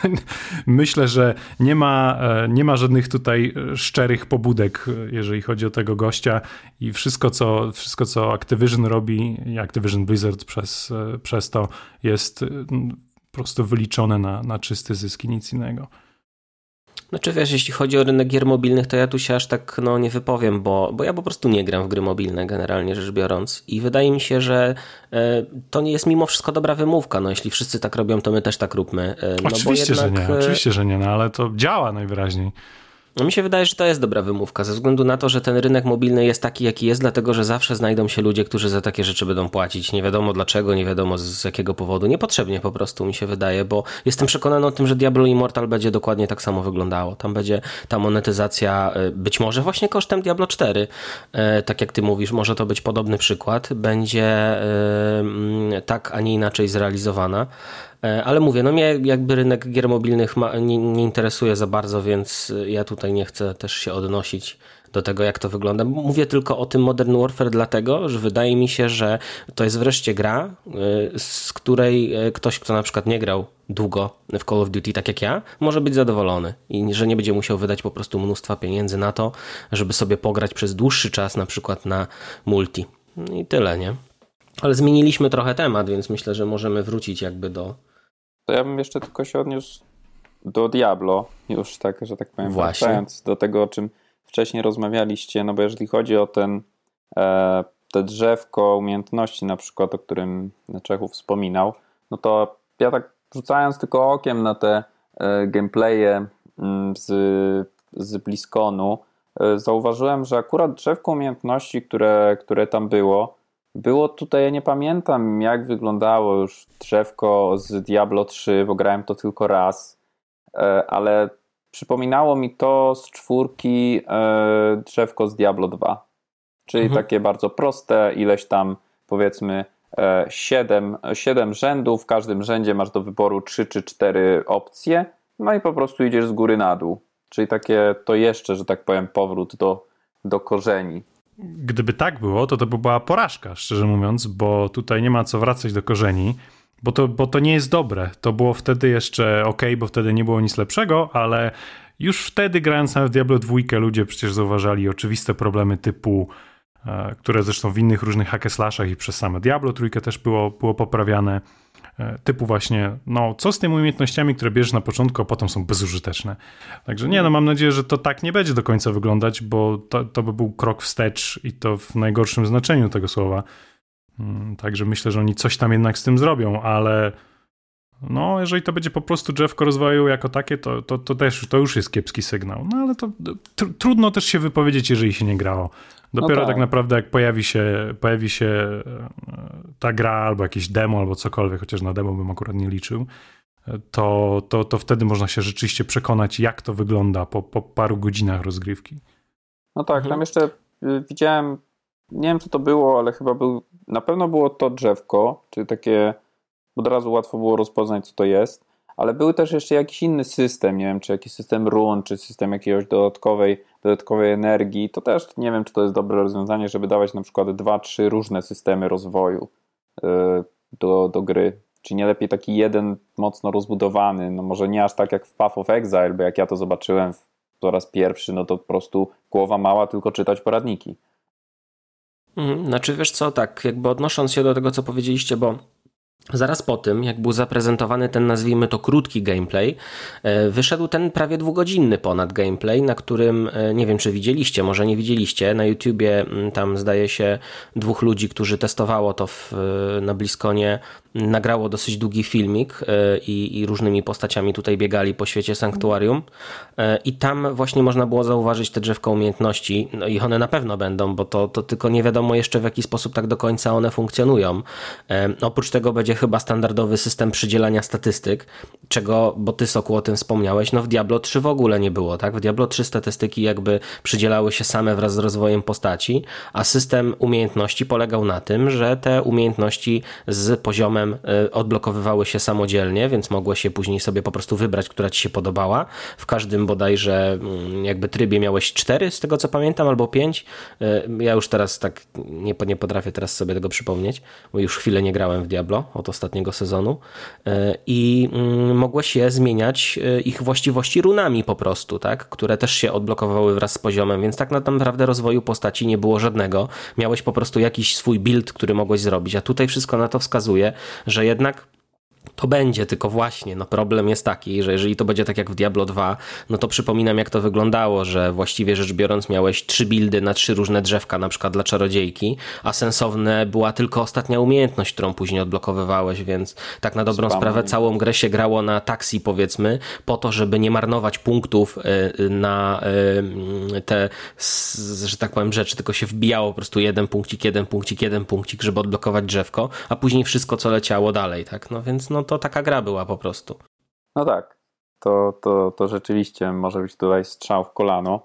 S2: myślę, że nie ma, e, nie ma żadnych tutaj szczerych pobudek, jeżeli chodzi o tego gościa i wszystko, co, wszystko, co Activision robi i Activision Blizzard przez, e, przez to jest po prostu wyliczone na, na czysty zysk, nic innego.
S3: Znaczy wiesz, jeśli chodzi o rynek gier mobilnych, to ja tu się aż tak no, nie wypowiem, bo, bo ja po prostu nie gram w gry mobilne generalnie rzecz biorąc i wydaje mi się, że e, to nie jest mimo wszystko dobra wymówka. No, jeśli wszyscy tak robią, to my też tak róbmy.
S2: E, no, oczywiście, jednak, że nie, oczywiście, że nie, no, ale to działa najwyraźniej.
S3: No mi się wydaje, że to jest dobra wymówka, ze względu na to, że ten rynek mobilny jest taki, jaki jest, dlatego że zawsze znajdą się ludzie, którzy za takie rzeczy będą płacić. Nie wiadomo dlaczego, nie wiadomo z jakiego powodu. Niepotrzebnie po prostu mi się wydaje, bo jestem przekonany o tym, że Diablo Immortal będzie dokładnie tak samo wyglądało. Tam będzie ta monetyzacja y, być może właśnie kosztem Diablo 4, y, tak jak ty mówisz, może to być podobny przykład, będzie mm, tak, a nie inaczej zrealizowana. E, ale mówię, no mnie jakby rynek gier mobilnych ma, nie, nie, interesuje za bardzo, więc ja tutaj nie chcę też się odnosić do tego, jak to wygląda. Mówię tylko o tym Modern Warfare dlatego, że wydaje mi się, że to jest wreszcie gra, e, z której e, ktoś, kto na przykład nie grał długo w Call of Duty, tak jak ja, może być zadowolony i że nie będzie musiał wydać po prostu mnóstwa pieniędzy na to, żeby sobie pograć przez dłuższy czas na przykład na multi. I tyle, nie? Ale zmieniliśmy trochę temat, więc myślę, że możemy wrócić jakby do,
S1: to ja bym jeszcze tylko się odniósł do Diablo, już tak, że tak powiem, Właśnie. wracając do tego, o czym wcześniej rozmawialiście, no bo jeżeli chodzi o ten e, te drzewko umiejętności na przykład, o którym Czechów wspominał, no to ja tak rzucając tylko okiem na te e, gameplaye mm, z, z BlizzConu, e, zauważyłem, że akurat drzewko umiejętności, które, które tam było, było tutaj, ja nie pamiętam jak wyglądało już drzewko z Diablo 3, bo grałem to tylko raz, e, ale przypominało mi to z czwórki e, drzewko z Diablo 2. Czyli mhm. takie bardzo proste, ileś tam powiedzmy 7, e, 7 rzędów, w każdym rzędzie masz do wyboru 3 czy 4 opcje, no i po prostu idziesz z góry na dół. Czyli takie to jeszcze, że tak powiem, powrót do, do korzeni
S2: gdyby tak było, to to by była porażka, szczerze mówiąc, bo tutaj nie ma co wracać do korzeni, bo to, bo to nie jest dobre. To było wtedy jeszcze ok, bo wtedy nie było nic lepszego, ale już wtedy grając na Diablo 2 ludzie przecież zauważali oczywiste problemy typu e, które zresztą w innych różnych hackeslashach i przez same Diablo trójkę też było, było poprawiane typu właśnie, no co z tymi umiejętnościami, które bierzesz na początku, a potem są bezużyteczne. Także nie, no mam nadzieję, że to tak nie będzie do końca wyglądać, bo to, to by był krok wstecz i to w najgorszym znaczeniu tego słowa. Mm, także myślę, że oni coś tam jednak z tym zrobią, ale No, jeżeli to będzie po prostu drzewko rozwoju jako takie, to, to, to też to już jest kiepski sygnał. No ale to tr trudno też się wypowiedzieć, jeżeli się nie grało. Dopiero no tak. tak. naprawdę jak pojawi się, pojawi się e, ta gra albo jakieś demo albo cokolwiek, chociaż na demo bym akurat nie liczył, to, to, to wtedy można się rzeczywiście przekonać, jak to wygląda po, po paru godzinach rozgrywki.
S1: No tak, mhm. tam jeszcze y, widziałem, nie wiem co to było, ale chyba był, na pewno było to drzewko, czyli takie, od razu łatwo było rozpoznać co to jest, ale był też jeszcze jakiś inny system, nie wiem, czy jakiś system run, czy system jakiejś dodatkowej, dodatkowej energii, to też nie wiem, czy to jest dobre rozwiązanie, żeby dawać na przykład dwa, trzy różne systemy rozwoju y, do, do gry. Czy nie lepiej taki jeden mocno rozbudowany, no może nie aż tak jak w Path of Exile, bo jak ja to zobaczyłem po raz pierwszy, no to po prostu głowa mała, tylko czytać poradniki.
S3: Mhm, znaczy wiesz co, tak, jakby odnosząc się do tego, co powiedzieliście, bo Zaraz po tym, jak był zaprezentowany ten, nazwijmy to, krótki gameplay, e, wyszedł ten prawie dwugodzinny ponad gameplay, na którym, e, nie wiem czy widzieliście, może nie widzieliście, na YouTubie tam zdaje się dwóch ludzi, którzy testowało to w, e, na Bliskonie, nagrało dosyć długi filmik i, i różnymi postaciami tutaj biegali po świecie Sanktuarium i tam właśnie można było zauważyć te drzewka umiejętności, no i one na pewno będą, bo to, to tylko nie wiadomo jeszcze w jaki sposób tak do końca one funkcjonują. Oprócz tego będzie chyba standardowy system przydzielania statystyk, czego, bo ty Soku o tym wspomniałeś, no w Diablo 3 w ogóle nie było, tak? W Diablo 3 statystyki jakby przydzielały się same wraz z rozwojem postaci, a system umiejętności polegał na tym, że te umiejętności z poziomem y, odblokowywały się samodzielnie, więc mogłeś się później sobie po prostu wybrać, która ci się podobała. W każdym bodajże mm, jakby trybie miałeś cztery, z tego co pamiętam, albo pięć. Y, ja już teraz tak nie, nie potrafię teraz sobie tego przypomnieć, bo już chwilę nie grałem w Diablo od ostatniego sezonu e, i mm, mogłeś je zmieniać e, ich właściwości runami po prostu, tak? które też się odblokowały wraz z poziomem, więc tak naprawdę rozwoju postaci nie było żadnego. Miałeś po prostu jakiś swój build, który mogłeś zrobić, a tutaj wszystko na to wskazuje, że jednak to będzie, tylko właśnie, no problem jest taki, że jeżeli to będzie tak jak w Diablo 2, no to przypominam jak to wyglądało, że właściwie rzecz biorąc miałeś trzy buildy na trzy różne drzewka, na przykład dla czarodziejki, a sensowne była tylko ostatnia umiejętność, którą później odblokowywałeś, więc tak na dobrą Spam. sprawę całą grę się grało na taksi powiedzmy, po to, żeby nie marnować punktów y, na y, te, że tak powiem, rzeczy, tylko się wbijało po prostu jeden punkcik, jeden punkcik, jeden punkcik, żeby odblokować drzewko, a później wszystko co leciało dalej, tak? No więc no to taka gra była po prostu.
S1: No tak, to, to, to rzeczywiście może być tutaj strzał w kolano.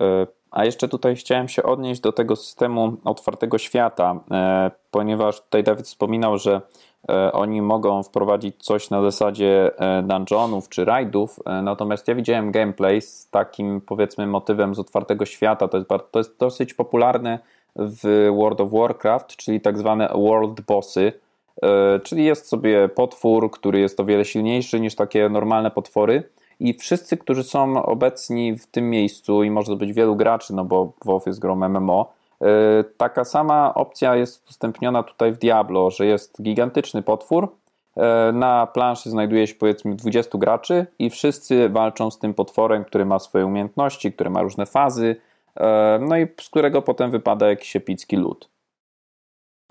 S1: E, a jeszcze tutaj chciałem się odnieść do tego systemu otwartego świata, e, ponieważ tutaj Dawid wspominał, że e, oni mogą wprowadzić coś na zasadzie dungeonów czy rajdów, natomiast ja widziałem gameplay z takim powiedzmy motywem z otwartego świata. To jest, to jest dosyć popularne w World of Warcraft, czyli tak zwane world bossy czyli jest sobie potwór, który jest o wiele silniejszy niż takie normalne potwory. I wszyscy, którzy są obecni w tym miejscu, i może być wielu graczy, no bo WoW jest grą MMO, e, taka sama opcja jest udostępniona tutaj w Diablo, że jest gigantyczny potwór. E, na planszy znajduje się powiedzmy 20 graczy i wszyscy walczą z tym potworem, który ma swoje umiejętności, który ma różne fazy, no i z którego potem wypada jakiś epicki lód.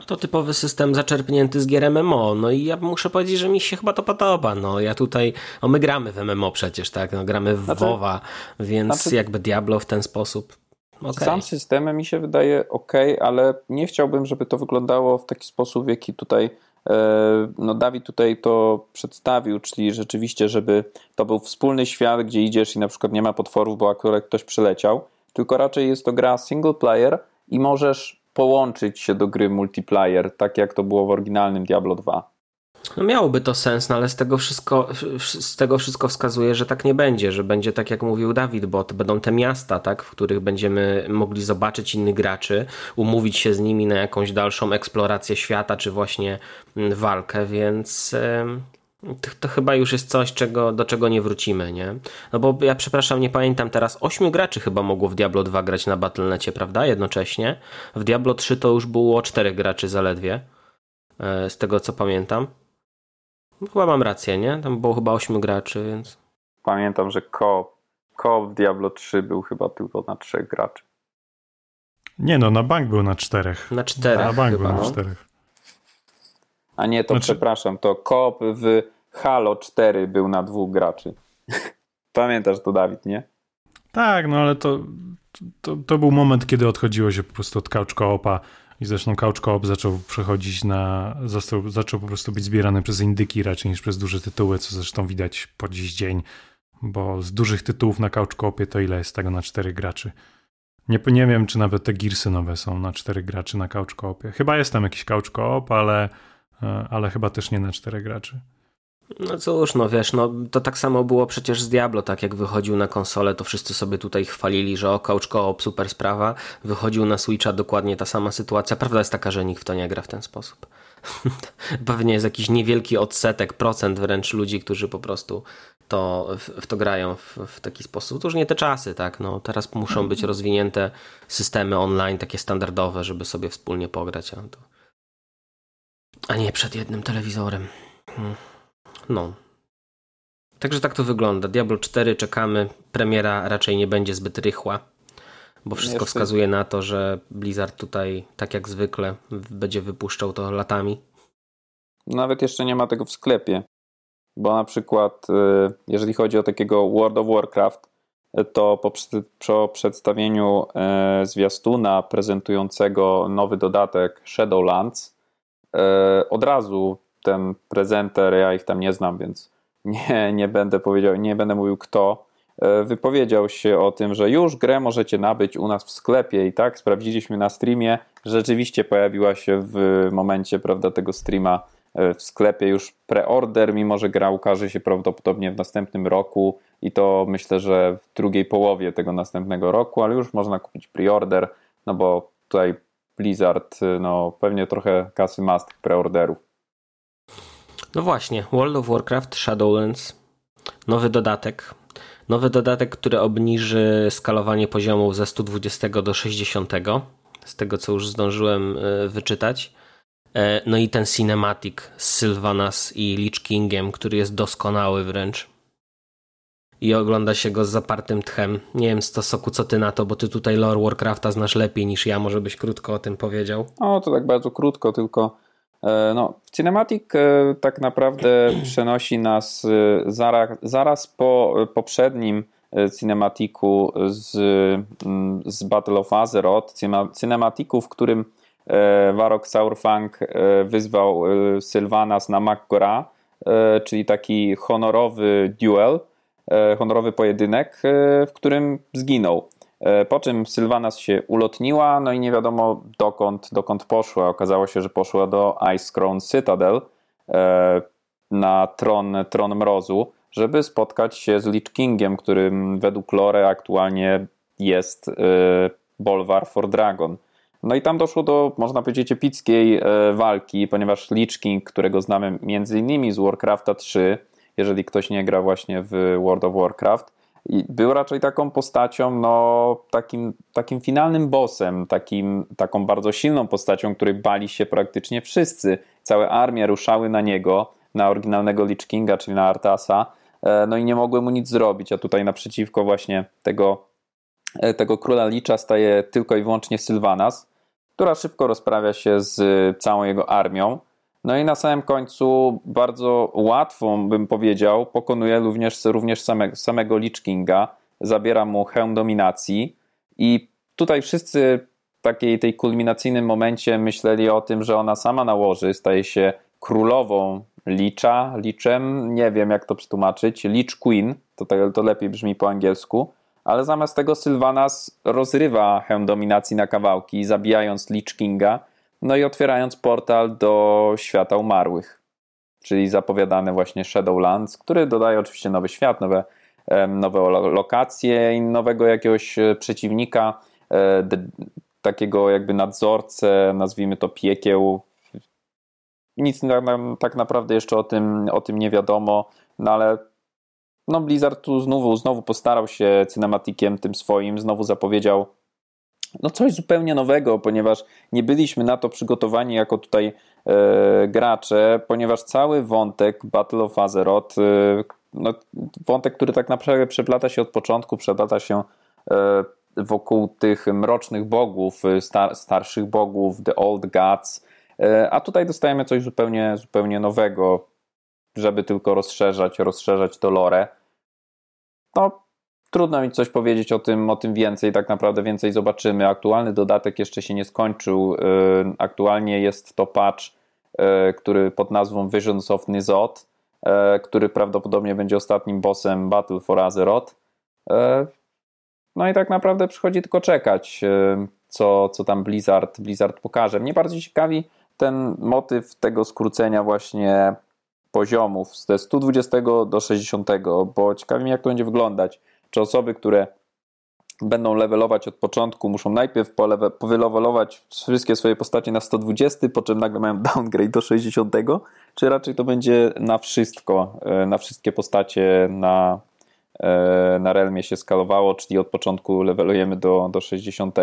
S3: To typowy system zaczerpnięty z gier MMO. No i ja muszę powiedzieć, że mi się chyba to podoba. No ja tutaj, o my gramy w MMO przecież, tak? No, gramy w znaczy, WoWa, więc znaczy, jakby Diablo w ten sposób.
S1: Okay. Sam system mi się wydaje ok, ale nie chciałbym, żeby to wyglądało w taki sposób, w jaki tutaj e, no Dawid tutaj to przedstawił, czyli rzeczywiście, żeby to był wspólny świat, gdzie idziesz i na przykład nie ma potworów, bo akurat ktoś przyleciał, tylko raczej jest to gra single player i możesz połączyć się do gry multiplayer, tak jak to było w oryginalnym Diablo 2.
S3: No miałoby to sens, no ale z tego, wszystko, z tego wszystko wskazuje, że tak nie będzie, że będzie tak jak mówił Dawid, bo to będą te miasta, tak, w których będziemy mogli zobaczyć innych graczy, umówić się z nimi na jakąś dalszą eksplorację świata, czy właśnie walkę, więc to, to, chyba już jest coś, czego, do czego nie wrócimy, nie? No bo ja przepraszam, nie pamiętam teraz, ośmiu graczy chyba mogło w Diablo 2 grać na Battle.necie, prawda? Jednocześnie. W Diablo 3 to już było czterech graczy zaledwie, e, z tego co pamiętam. No, chyba mam rację, nie? Tam było chyba ośmiu graczy, więc...
S1: Pamiętam, że ko, ko w Diablo 3 był chyba tylko na trzech graczy.
S2: Nie no, na bank był na czterech.
S3: Na czterech
S2: Na bank
S3: chyba,
S2: był na no. czterech.
S1: A nie, to znaczy... przepraszam, to koop w Halo 4 był na dwóch graczy. Pamiętasz to, Dawid, nie?
S2: Tak, no ale to, to, to był moment, kiedy odchodziło się po prostu od couch co-opa i zresztą couch co-op zaczął przechodzić na, został, zaczął po prostu być zbierany przez indyki raczej niż przez duże tytuły, co zresztą widać po dziś dzień, bo z dużych tytułów na couch co-opie to ile jest tego na cztery graczy? Nie, nie wiem, czy nawet te Gearsy nowe są na cztery graczy na couch co-opie. Chyba jest tam jakiś couch co-op, ale, e, ale chyba też nie na cztery graczy.
S3: No cóż, no wiesz, no to tak samo było przecież z Diablo, tak jak wychodził na konsolę, to wszyscy sobie tutaj chwalili, że o, couch co-op, super sprawa. Wychodził na Switcha dokładnie ta sama sytuacja. Prawda jest taka, że nikt w to nie gra w ten sposób. Pewnie jest jakiś niewielki odsetek, procent wręcz ludzi, którzy po prostu to, w, w to grają w, w, taki sposób. To już nie te czasy, tak? No, teraz muszą być rozwinięte systemy online, takie standardowe, żeby sobie wspólnie pograć, a, to... a nie przed jednym telewizorem. Hmm. No. Także tak to wygląda. Diablo 4 czekamy. Premiera raczej nie będzie zbyt rychła, bo wszystko Jeszcze... wskazuje na to, że Blizzard tutaj, tak jak zwykle, będzie wypuszczał to latami.
S1: Nawet jeszcze nie ma tego w sklepie, bo na przykład, y, jeżeli chodzi o takiego World of Warcraft, to po, po przedstawieniu y, zwiastuna prezentującego nowy dodatek Shadowlands, y, od razu ten prezenter, ja ich tam nie znam, więc nie, nie będę powiedział, nie będę mówił kto, e, wypowiedział się o tym, że już grę możecie nabyć u nas w sklepie. I tak sprawdziliśmy na streamie, rzeczywiście pojawiła się w momencie prawda, tego streama e, w sklepie już preorder, mimo że gra ukaże się prawdopodobnie w następnym roku. I to myślę, że w drugiej połowie tego następnego roku, ale już można kupić preorder, no bo tutaj Blizzard no, pewnie trochę kasy ma z tych preorderów.
S3: No właśnie, World of Warcraft Shadowlands, nowy dodatek. Nowy dodatek, który obniży skalowanie poziomów ze 120 do 60, z tego co już zdążyłem e, wyczytać. E, no i ten cinematic z Sylvanas i Lich Kingiem, który jest doskonały wręcz. I ogląda się go z zapartym tchem. Nie wiem, Stosoku, co ty na to, bo ty tutaj lore Warcrafta znasz lepiej niż ja, może byś krótko o tym powiedział?
S1: O, to tak bardzo krótko, tylko no, Cinematic e, tak naprawdę przenosi nas e, zaraz, zaraz po poprzednim Cinematiku z, mm, z Battle of Azeroth, Cinematiku, w którym Warok Saurfang wyzwał Sylvanas na Makgora, czyli taki honorowy duel, honorowy pojedynek, w którym zginął. E, po czym Sylvanas się ulotniła, no i nie wiadomo dokąd, dokąd poszła. Okazało się, że poszła do Ice Crown Citadel e, na tron, tron mrozu, żeby spotkać się z Lich Kingiem, którym według lore aktualnie jest e, Bolvar for Dragon. No i tam doszło do, można powiedzieć, epickiej walki, ponieważ Lich King, którego znamy między innymi z Warcrafta 3, jeżeli ktoś nie gra właśnie w World of Warcraft, był raczej taką postacią, no, takim, takim finalnym bossem, takim, taką bardzo silną postacią, której bali się praktycznie wszyscy. Całe armie ruszały na niego, na oryginalnego Lich Kinga, czyli na Artasa, e, no i nie mogły mu nic zrobić, a tutaj naprzeciwko właśnie tego, e, tego króla Licza staje tylko i wyłącznie Sylvanas, która szybko rozprawia się z całą jego armią. No i na samym końcu bardzo łatwą, bym powiedział, pokonuje również, również samego, samego Lich Kinga, zabiera mu hełm dominacji i tutaj wszyscy w takiej tej kulminacyjnym momencie myśleli o tym, że ona sama nałoży, staje się królową Licza, Liczem, nie wiem jak to przetłumaczyć, Lich Queen, to, to lepiej brzmi po angielsku, ale zamiast tego Sylvanas rozrywa hełm dominacji na kawałki, zabijając Lich Kinga, no i otwierając portal do świata umarłych, czyli zapowiadany właśnie Shadowlands, który dodaje oczywiście nowy świat, nowe, nowe lokacje i nowego jakiegoś e, przeciwnika, e, takiego jakby nadzorcę, nazwijmy to piekieł. Nic tak naprawdę jeszcze o tym, o tym nie wiadomo, no ale no Blizzard tu znowu, znowu postarał się cinematikiem tym swoim, znowu zapowiedział no coś zupełnie nowego, ponieważ nie byliśmy na to przygotowani jako tutaj e, gracze, ponieważ cały wątek Battle of Azeroth, e, no, wątek, który tak naprawdę przeplata się od początku, przeplata się e, wokół tych mrocznych bogów, e, star, starszych bogów, The Old Gods, e, a tutaj dostajemy coś zupełnie, zupełnie nowego. żeby tylko rozszerzać, rozszerzać to lore. No, trudno mi coś powiedzieć o tym, o tym więcej, tak naprawdę więcej zobaczymy. Aktualny dodatek jeszcze się nie skończył. Y, aktualnie jest to patch, y, który pod nazwą Visions of Nizot, y, który prawdopodobnie będzie ostatnim bossem Battle for Azeroth. No i tak naprawdę przychodzi tylko czekać, co, co tam Blizzard, Blizzard pokaże. Mnie bardziej ciekawi ten motyw tego skrócenia właśnie poziomów z 120 do 60, bo ciekawi mnie jak to będzie wyglądać. Czy osoby, które będą levelować od początku, muszą najpierw powylevelować wszystkie swoje postacie na 120, po czym nagle mają downgrade do 60, czy raczej to będzie na wszystko, e, na wszystkie postacie na, e, na Realmie się skalowało, czyli od początku levelujemy do, do 60.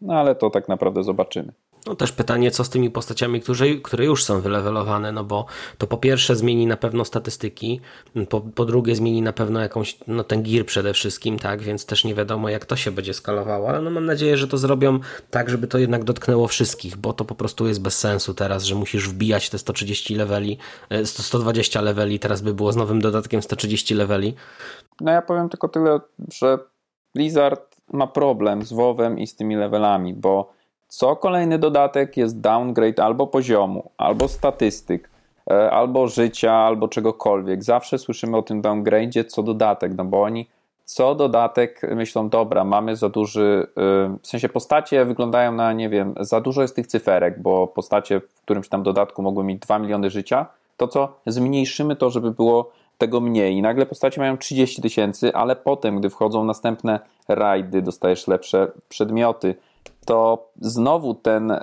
S1: No ale to tak naprawdę zobaczymy.
S3: No też pytanie, co z tymi postaciami, które, które już są wylewelowane, no bo to po pierwsze zmieni na pewno statystyki, po, po drugie zmieni na pewno jakąś, no ten gear przede wszystkim, tak, więc też nie wiadomo jak to się będzie skalowało, ale no mam nadzieję, że to zrobią tak, żeby to jednak dotknęło wszystkich, bo to po prostu jest bez sensu teraz, że musisz wbijać te 130 leveli, 120 e, leveli, teraz by było z nowym dodatkiem 130 leveli.
S1: No ja powiem tylko tyle, że Blizzard ma problem z WoWem i z tymi levelami, bo co kolejny dodatek jest downgrade albo poziomu, albo statystyk, e, albo życia, albo czegokolwiek. Zawsze słyszymy o tym downgrade co dodatek, no bo oni co dodatek myślą, dobra, mamy za duży, e, w sensie postacie wyglądają na, nie wiem, za dużo jest tych cyferek, bo postacie w którymś tam dodatku mogły mieć 2 miliony życia, to co zmniejszymy to, żeby było tego mniej. I nagle postacie mają 30 tysięcy, ale potem, gdy wchodzą następne rajdy, dostajesz lepsze przedmioty, to znowu ten, e,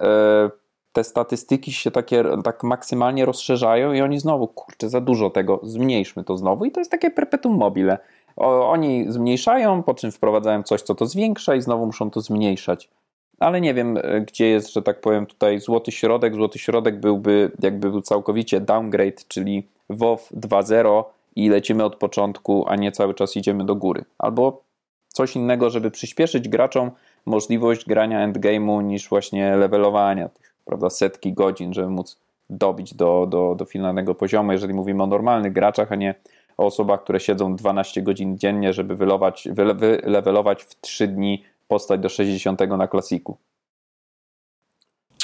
S1: te statystyki się takie, tak maksymalnie rozszerzają i oni znowu, kurczę, za dużo tego, zmniejszmy to znowu i to jest takie perpetuum mobile. Oni zmniejszają, po czym wprowadzają coś, co to zwiększa i znowu muszą to zmniejszać. Ale nie wiem, e, gdzie jest, że tak powiem, tutaj złoty środek. Złoty środek byłby, jakby był całkowicie downgrade, czyli WoW 2.0 i lecimy od początku, a nie cały czas idziemy do góry. Albo coś innego, żeby przyspieszyć graczom możliwość grania endgame'u niż właśnie levelowania tych, prawda, setki godzin, żeby móc dobić do, do, do finalnego poziomu, jeżeli mówimy o normalnych graczach, a nie o osobach, które siedzą 12 godzin dziennie, żeby wylewać, wylevelować w 3 dni postać do 60 na klasiku.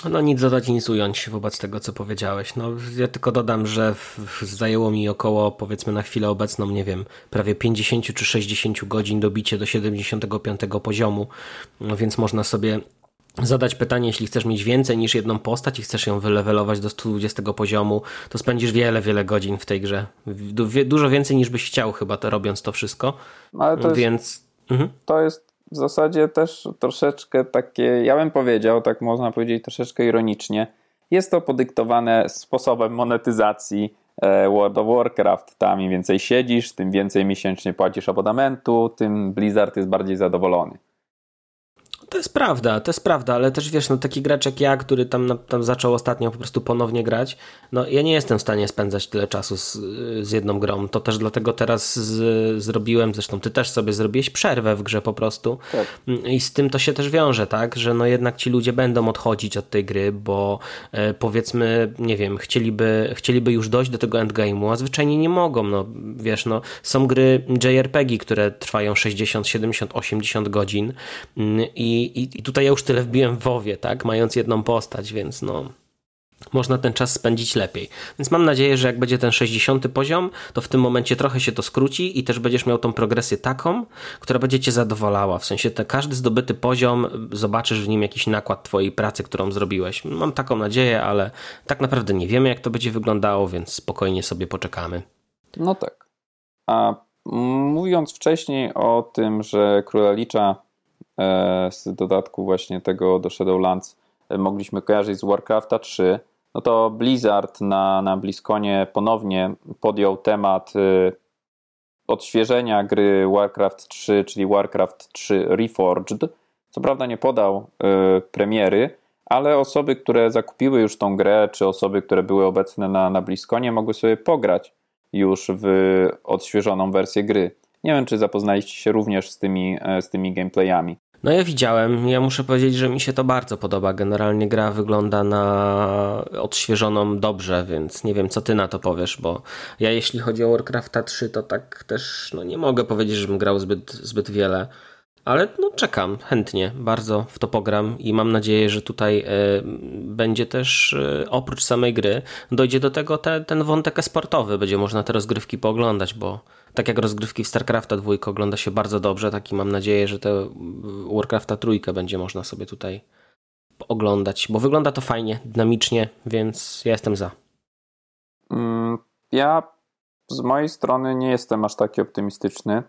S3: No nic dodać, nic ująć wobec tego, co powiedziałeś. No ja tylko dodam, że zajęło mi około, powiedzmy na chwilę obecną, nie wiem, prawie 50 czy 60 godzin dobicie do 75 poziomu, no, więc można sobie zadać pytanie, jeśli chcesz mieć więcej niż jedną postać i chcesz ją wylewelować do 120 poziomu, to spędzisz wiele, wiele godzin w tej grze. Dużo więcej niż byś chciał chyba to robiąc to wszystko. Ale to więc... Jest,
S1: mhm. To jest w zasadzie też troszeczkę takie, ja bym powiedział, tak można powiedzieć troszeczkę ironicznie, jest to podyktowane sposobem monetyzacji e, World of Warcraft. Tam im więcej siedzisz, tym więcej miesięcznie płacisz abonamentu, tym Blizzard jest bardziej zadowolony.
S3: To jest prawda, to jest prawda, ale też wiesz, no taki gracz jak ja, który tam, tam zaczął ostatnio po prostu ponownie grać, no ja nie jestem w stanie spędzać tyle czasu z, z jedną grą. To też dlatego teraz z, zrobiłem, zresztą ty też sobie zrobiłeś przerwę w grze po prostu. Tak. I z tym to się też wiąże, tak, że no jednak ci ludzie będą odchodzić od tej gry, bo e, powiedzmy, nie wiem, chcieliby, chcieliby już dojść do tego endgame'u, a zwyczajnie nie mogą. No wiesz, no są gry JRPG, które trwają 60, 70, 80 godzin mm, i i, tutaj ja już tyle wbiłem w WoWie, tak, mając jedną postać, więc no można ten czas spędzić lepiej. Więc mam nadzieję, że jak będzie ten 60 poziom, to w tym momencie trochę się to skróci i też będziesz miał tą progresję taką, która będzie cię zadowalała. W sensie te, każdy zdobyty poziom, zobaczysz w nim jakiś nakład twojej pracy, którą zrobiłeś. Mam taką nadzieję, ale tak naprawdę nie wiemy, jak to będzie wyglądało, więc spokojnie sobie poczekamy.
S1: No tak. A mówiąc wcześniej o tym, że Króla Licza z dodatku właśnie tego do Shadowlands e, mogliśmy kojarzyć z Warcrafta 3, no to Blizzard na, na BlizzConie ponownie podjął temat e, odświeżenia gry Warcraft 3, czyli Warcraft 3 Reforged. Co prawda nie podał premiery, ale osoby, które zakupiły już tą grę, czy osoby, które były obecne na, na BlizzConie, mogły sobie pograć już w odświeżoną wersję gry. Nie wiem, czy zapoznaliście się również z tymi, z tymi gameplayami.
S3: No ja widziałem, ja muszę powiedzieć, że mi się to bardzo podoba. Generalnie gra wygląda na odświeżoną dobrze, więc nie wiem co ty na to powiesz, bo ja jeśli chodzi o Warcrafta 3 to tak też no nie mogę powiedzieć, żebym grał zbyt, zbyt wiele. Ale no czekam chętnie, bardzo w to pogram i mam nadzieję, że tutaj y, będzie też y, oprócz samej gry dojdzie do tego te, ten wątek esportowy, będzie można te rozgrywki pooglądać, bo tak jak rozgrywki w StarCrafta 2 ogląda się bardzo dobrze, tak i mam nadzieję, że te Warcrafta trójkę będzie można sobie tutaj oglądać, bo wygląda to fajnie, dynamicznie, więc ja jestem za.
S1: Mm, ja z mojej strony nie jestem aż taki optymistyczny,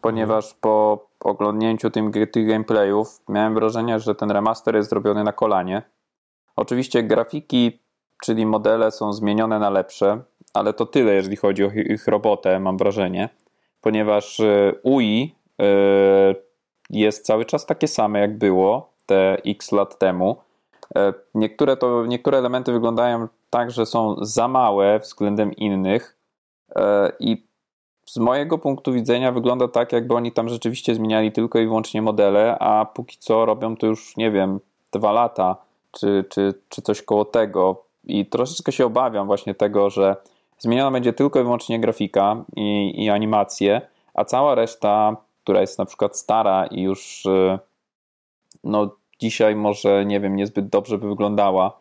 S1: ponieważ po oglądnięciu tym, tych gameplayów miałem wrażenie, że ten remaster jest zrobiony na kolanie. Oczywiście grafiki, czyli modele są zmienione na lepsze, ale to tyle, jeżeli chodzi o ich robotę, mam wrażenie, ponieważ e, UI e, jest cały czas takie same, jak było te x lat temu. E, niektóre, to, niektóre elementy wyglądają tak, że są za małe względem innych i z mojego punktu widzenia wygląda tak, jakby oni tam rzeczywiście zmieniali tylko i wyłącznie modele, a póki co robią to już, nie wiem, dwa lata, czy, czy, czy coś koło tego. I troszeczkę się obawiam właśnie tego, że zmieniona będzie tylko i wyłącznie grafika i, i animacje, a cała reszta, która jest na przykład stara i już y, no, dzisiaj może, nie wiem, niezbyt dobrze by wyglądała,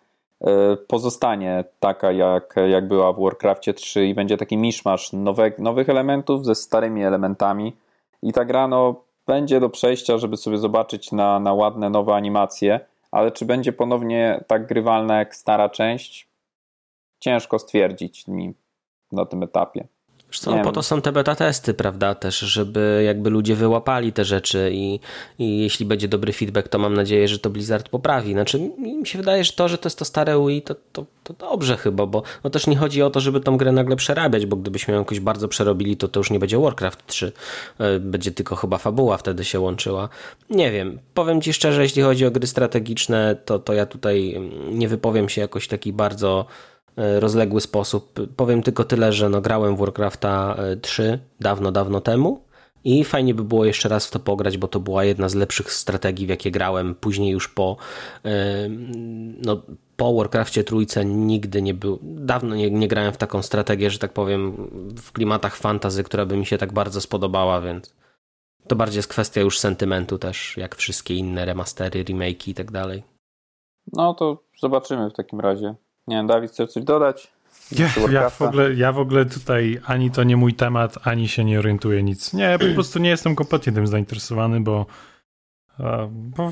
S1: pozostanie taka, jak, jak była w Warcraftie 3 i będzie taki miszmasz nowe, nowych elementów ze starymi elementami. I ta gra no, będzie do przejścia, żeby sobie zobaczyć na, na ładne nowe animacje, ale czy będzie ponownie tak grywalna jak stara część? Ciężko stwierdzić mi na tym etapie.
S3: Co, po to są te beta testy, prawda, też, żeby jakby ludzie wyłapali te rzeczy i, i jeśli będzie dobry feedback, to mam nadzieję, że to Blizzard poprawi. Znaczy, mi się wydaje, że to, że to jest to stare Wii, to, to, to dobrze chyba, bo no też nie chodzi o to, żeby tą grę nagle przerabiać, bo gdybyśmy ją jakoś bardzo przerobili, to to już nie będzie Warcraft 3, e, będzie tylko chyba fabuła wtedy się łączyła. Nie wiem, powiem Ci szczerze, jeśli chodzi o gry strategiczne, to, to ja tutaj nie wypowiem się jakoś taki bardzo rozległy sposób. Powiem tylko tyle, że no, grałem w Warcrafta 3 e, dawno, dawno temu i fajnie by było jeszcze raz w to pograć, bo to była jedna z lepszych strategii, w jakie grałem. Później już po, e, no, po Warcraftie trójce nigdy nie był, dawno nie, nie grałem w taką strategię, że tak powiem, w klimatach fantazy, która by mi się tak bardzo spodobała, więc to bardziej jest kwestia już sentymentu też, jak wszystkie inne remastery, remake'i i tak dalej.
S1: No to zobaczymy w takim razie. Nie wiem, Dawid, chcesz coś dodać?
S2: Ja, ja, w ogóle, ja w ogóle tutaj ani to nie mój temat, ani się nie orientuję nic. Nie, po prostu nie jestem kompletnie tym zainteresowany, bo, bo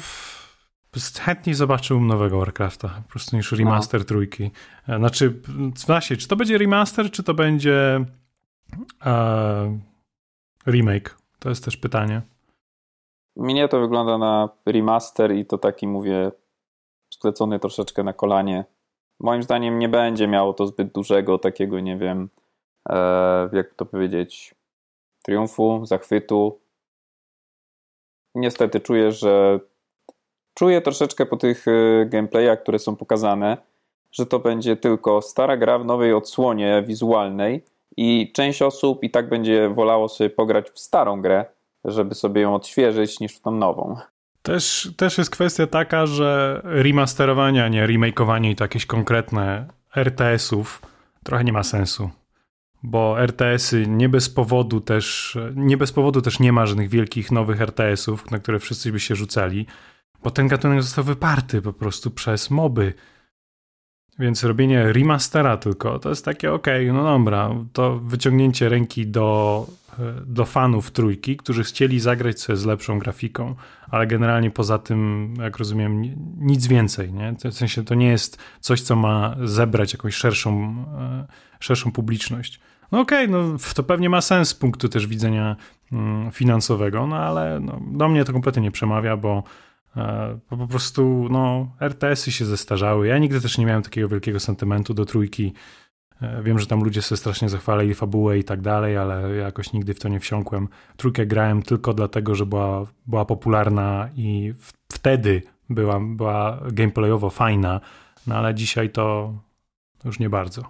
S2: chętniej zobaczyłbym nowego Warcrafta po prostu niż remaster no. trójki. E, znaczy, właśnie, czy to będzie remaster, czy to będzie uh, remake? To jest też pytanie.
S1: Mnie to wygląda na remaster i to taki, mówię, sklecony troszeczkę na kolanie moim zdaniem nie będzie miało to zbyt dużego takiego, nie wiem, e, jak to powiedzieć, triumfu, zachwytu. Niestety czuję, że czuję troszeczkę po tych e, gameplayach, które są pokazane, że to będzie tylko stara gra w nowej odsłonie wizualnej i część osób i tak będzie wolało sobie pograć w starą grę, żeby sobie ją odświeżyć, niż w tą nową.
S2: Też, też jest kwestia taka, że remasterowanie, a nie remakeowanie i to jakieś konkretne RTS-ów trochę nie ma sensu. Bo RTS-y nie bez powodu też, nie bez powodu też nie ma żadnych wielkich nowych RTS-ów, na które wszyscy by się rzucali, bo ten gatunek został wyparty po prostu przez moby. Więc robienie remastera tylko to jest takie, okej, okay, no dobra, to wyciągnięcie ręki do, do fanów trójki, którzy chcieli zagrać sobie z lepszą grafiką, ale generalnie poza tym, jak rozumiem, nic więcej. Nie? W sensie to nie jest coś, co ma zebrać jakąś szerszą, e, szerszą publiczność. No okej, okay, no to pewnie ma sens z punktu też widzenia mm, finansowego, no ale no, do mnie to kompletnie nie przemawia, bo E, bo po prostu no, RTS-y się zestarzały. Ja nigdy też nie miałem takiego wielkiego sentymentu do trójki. E, wiem, że tam ludzie sobie strasznie zachwalali fabułę i tak dalej, ale jakoś nigdy w to nie wsiąkłem. Trójkę grałem tylko dlatego, że była, była popularna i w, wtedy była, była gameplayowo fajna, no ale dzisiaj to już nie bardzo.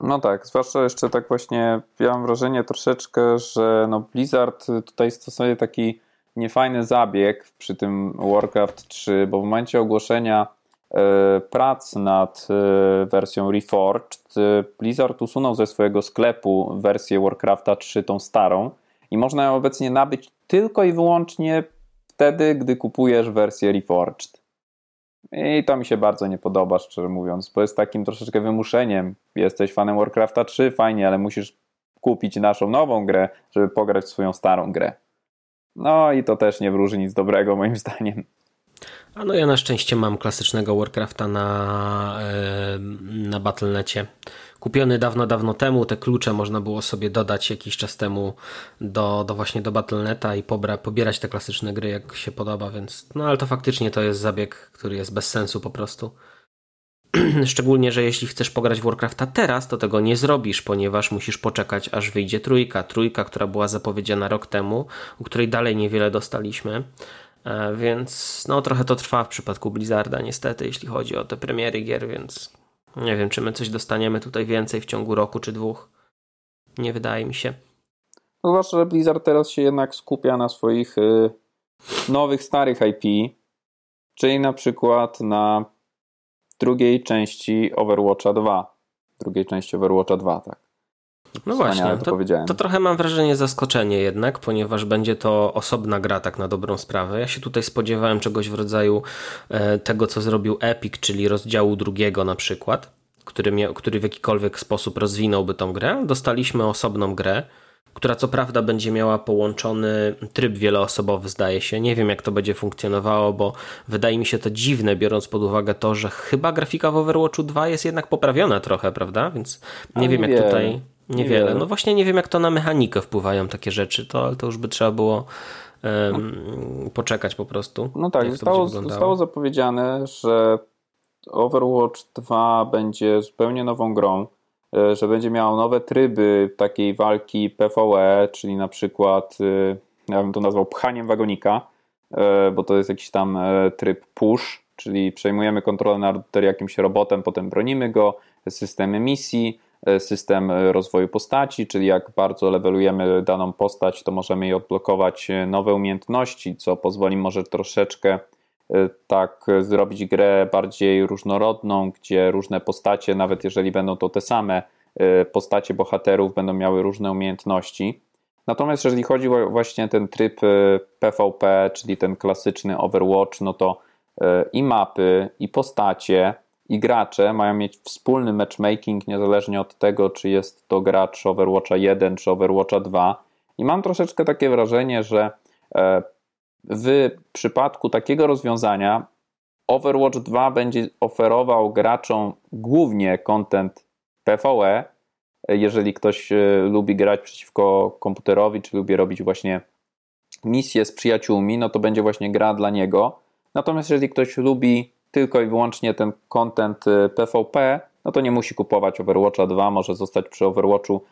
S1: No tak, zwłaszcza jeszcze tak właśnie, ja mam wrażenie troszeczkę, że no Blizzard tutaj stosuje taki niefajny zabieg przy tym Warcraft 3, bo w momencie ogłoszenia e, prac nad e, wersją Reforged Blizzard usunął ze swojego sklepu wersję Warcrafta 3, tą starą i można ją obecnie nabyć tylko i wyłącznie wtedy, gdy kupujesz wersję Reforged. I to mi się bardzo nie podoba, szczerze mówiąc, bo jest takim troszeczkę wymuszeniem. Jesteś fanem Warcrafta 3, fajnie, ale musisz kupić naszą nową grę, żeby pograć swoją starą grę. No i to też nie wróży nic dobrego, moim zdaniem.
S3: A no ja na szczęście mam klasycznego Warcrafta na, na Battle.necie. Kupiony dawno, dawno temu. Te klucze można było sobie dodać jakiś czas temu do, do właśnie do Battle.neta i pobra, pobierać te klasyczne gry jak się podoba, więc no ale to faktycznie to jest zabieg, który jest bez sensu po prostu. Szczególnie, że jeśli chcesz pograć w Warcrafta teraz, to tego nie zrobisz, ponieważ musisz poczekać, aż wyjdzie trójka. Trójka, która była zapowiedziana rok temu, u której dalej niewiele dostaliśmy. E, więc no trochę to trwa w przypadku Blizzarda niestety, jeśli chodzi o te premiery gier, więc nie wiem, czy my coś dostaniemy tutaj więcej w ciągu roku czy dwóch. Nie wydaje mi się.
S1: No zwłaszcza, że Blizzard teraz się jednak skupia na swoich y, nowych, starych IP, czyli na przykład na drugiej części Overwatcha 2. Drugiej części Overwatcha 2, tak.
S3: No właśnie, to, to, to, trochę mam wrażenie zaskoczenie jednak, ponieważ będzie to osobna gra tak na dobrą sprawę. Ja się tutaj spodziewałem czegoś w rodzaju e, tego, co zrobił Epic, czyli rozdziału drugiego na przykład, który, miał, który w jakikolwiek sposób rozwinąłby tą grę. Dostaliśmy osobną grę, która co prawda będzie miała połączony tryb wieloosobowy, zdaje się. Nie wiem, jak to będzie funkcjonowało, bo wydaje mi się to dziwne, biorąc pod uwagę to, że chyba grafika w Overwatchu 2 jest jednak poprawiona trochę, prawda? Więc nie wiem, jak tutaj. Niewiele. No właśnie nie wiem, jak to na mechanikę wpływają takie rzeczy, to, ale to już by trzeba było um, poczekać po prostu.
S1: No tak, zostało, zostało zapowiedziane, że Overwatch 2 będzie zupełnie nową grą, że będzie miało nowe tryby takiej walki PvE, czyli na przykład, e, ja bym to nazwał pchaniem wagonika, e, bo to jest jakiś tam tryb push, czyli przejmujemy kontrolę nad jakimś robotem, potem bronimy go, systemy misji, E, system e, rozwoju postaci, czyli jak bardzo levelujemy daną postać, to możemy jej odblokować e, nowe umiejętności, co pozwoli może troszeczkę tak zrobić grę bardziej różnorodną, gdzie różne postacie, nawet jeżeli będą to te same postacie bohaterów, będą miały różne umiejętności. Natomiast jeżeli chodzi o właśnie ten tryb PvP, czyli ten klasyczny Overwatch, no to i mapy, i postacie, i gracze mają mieć wspólny matchmaking, niezależnie od tego, czy jest to gracz Overwatcha 1 czy Overwatcha 2. I mam troszeczkę takie wrażenie, że e, w przypadku takiego rozwiązania Overwatch 2 będzie oferował graczom głównie content PvE. Jeżeli ktoś e, lubi grać przeciwko komputerowi, czy lubi robić właśnie misje z przyjaciółmi, no to będzie właśnie gra dla niego. Natomiast jeżeli ktoś lubi tylko i wyłącznie ten content PvP, y, no to nie musi kupować Overwatcha 2, może zostać przy Overwatchu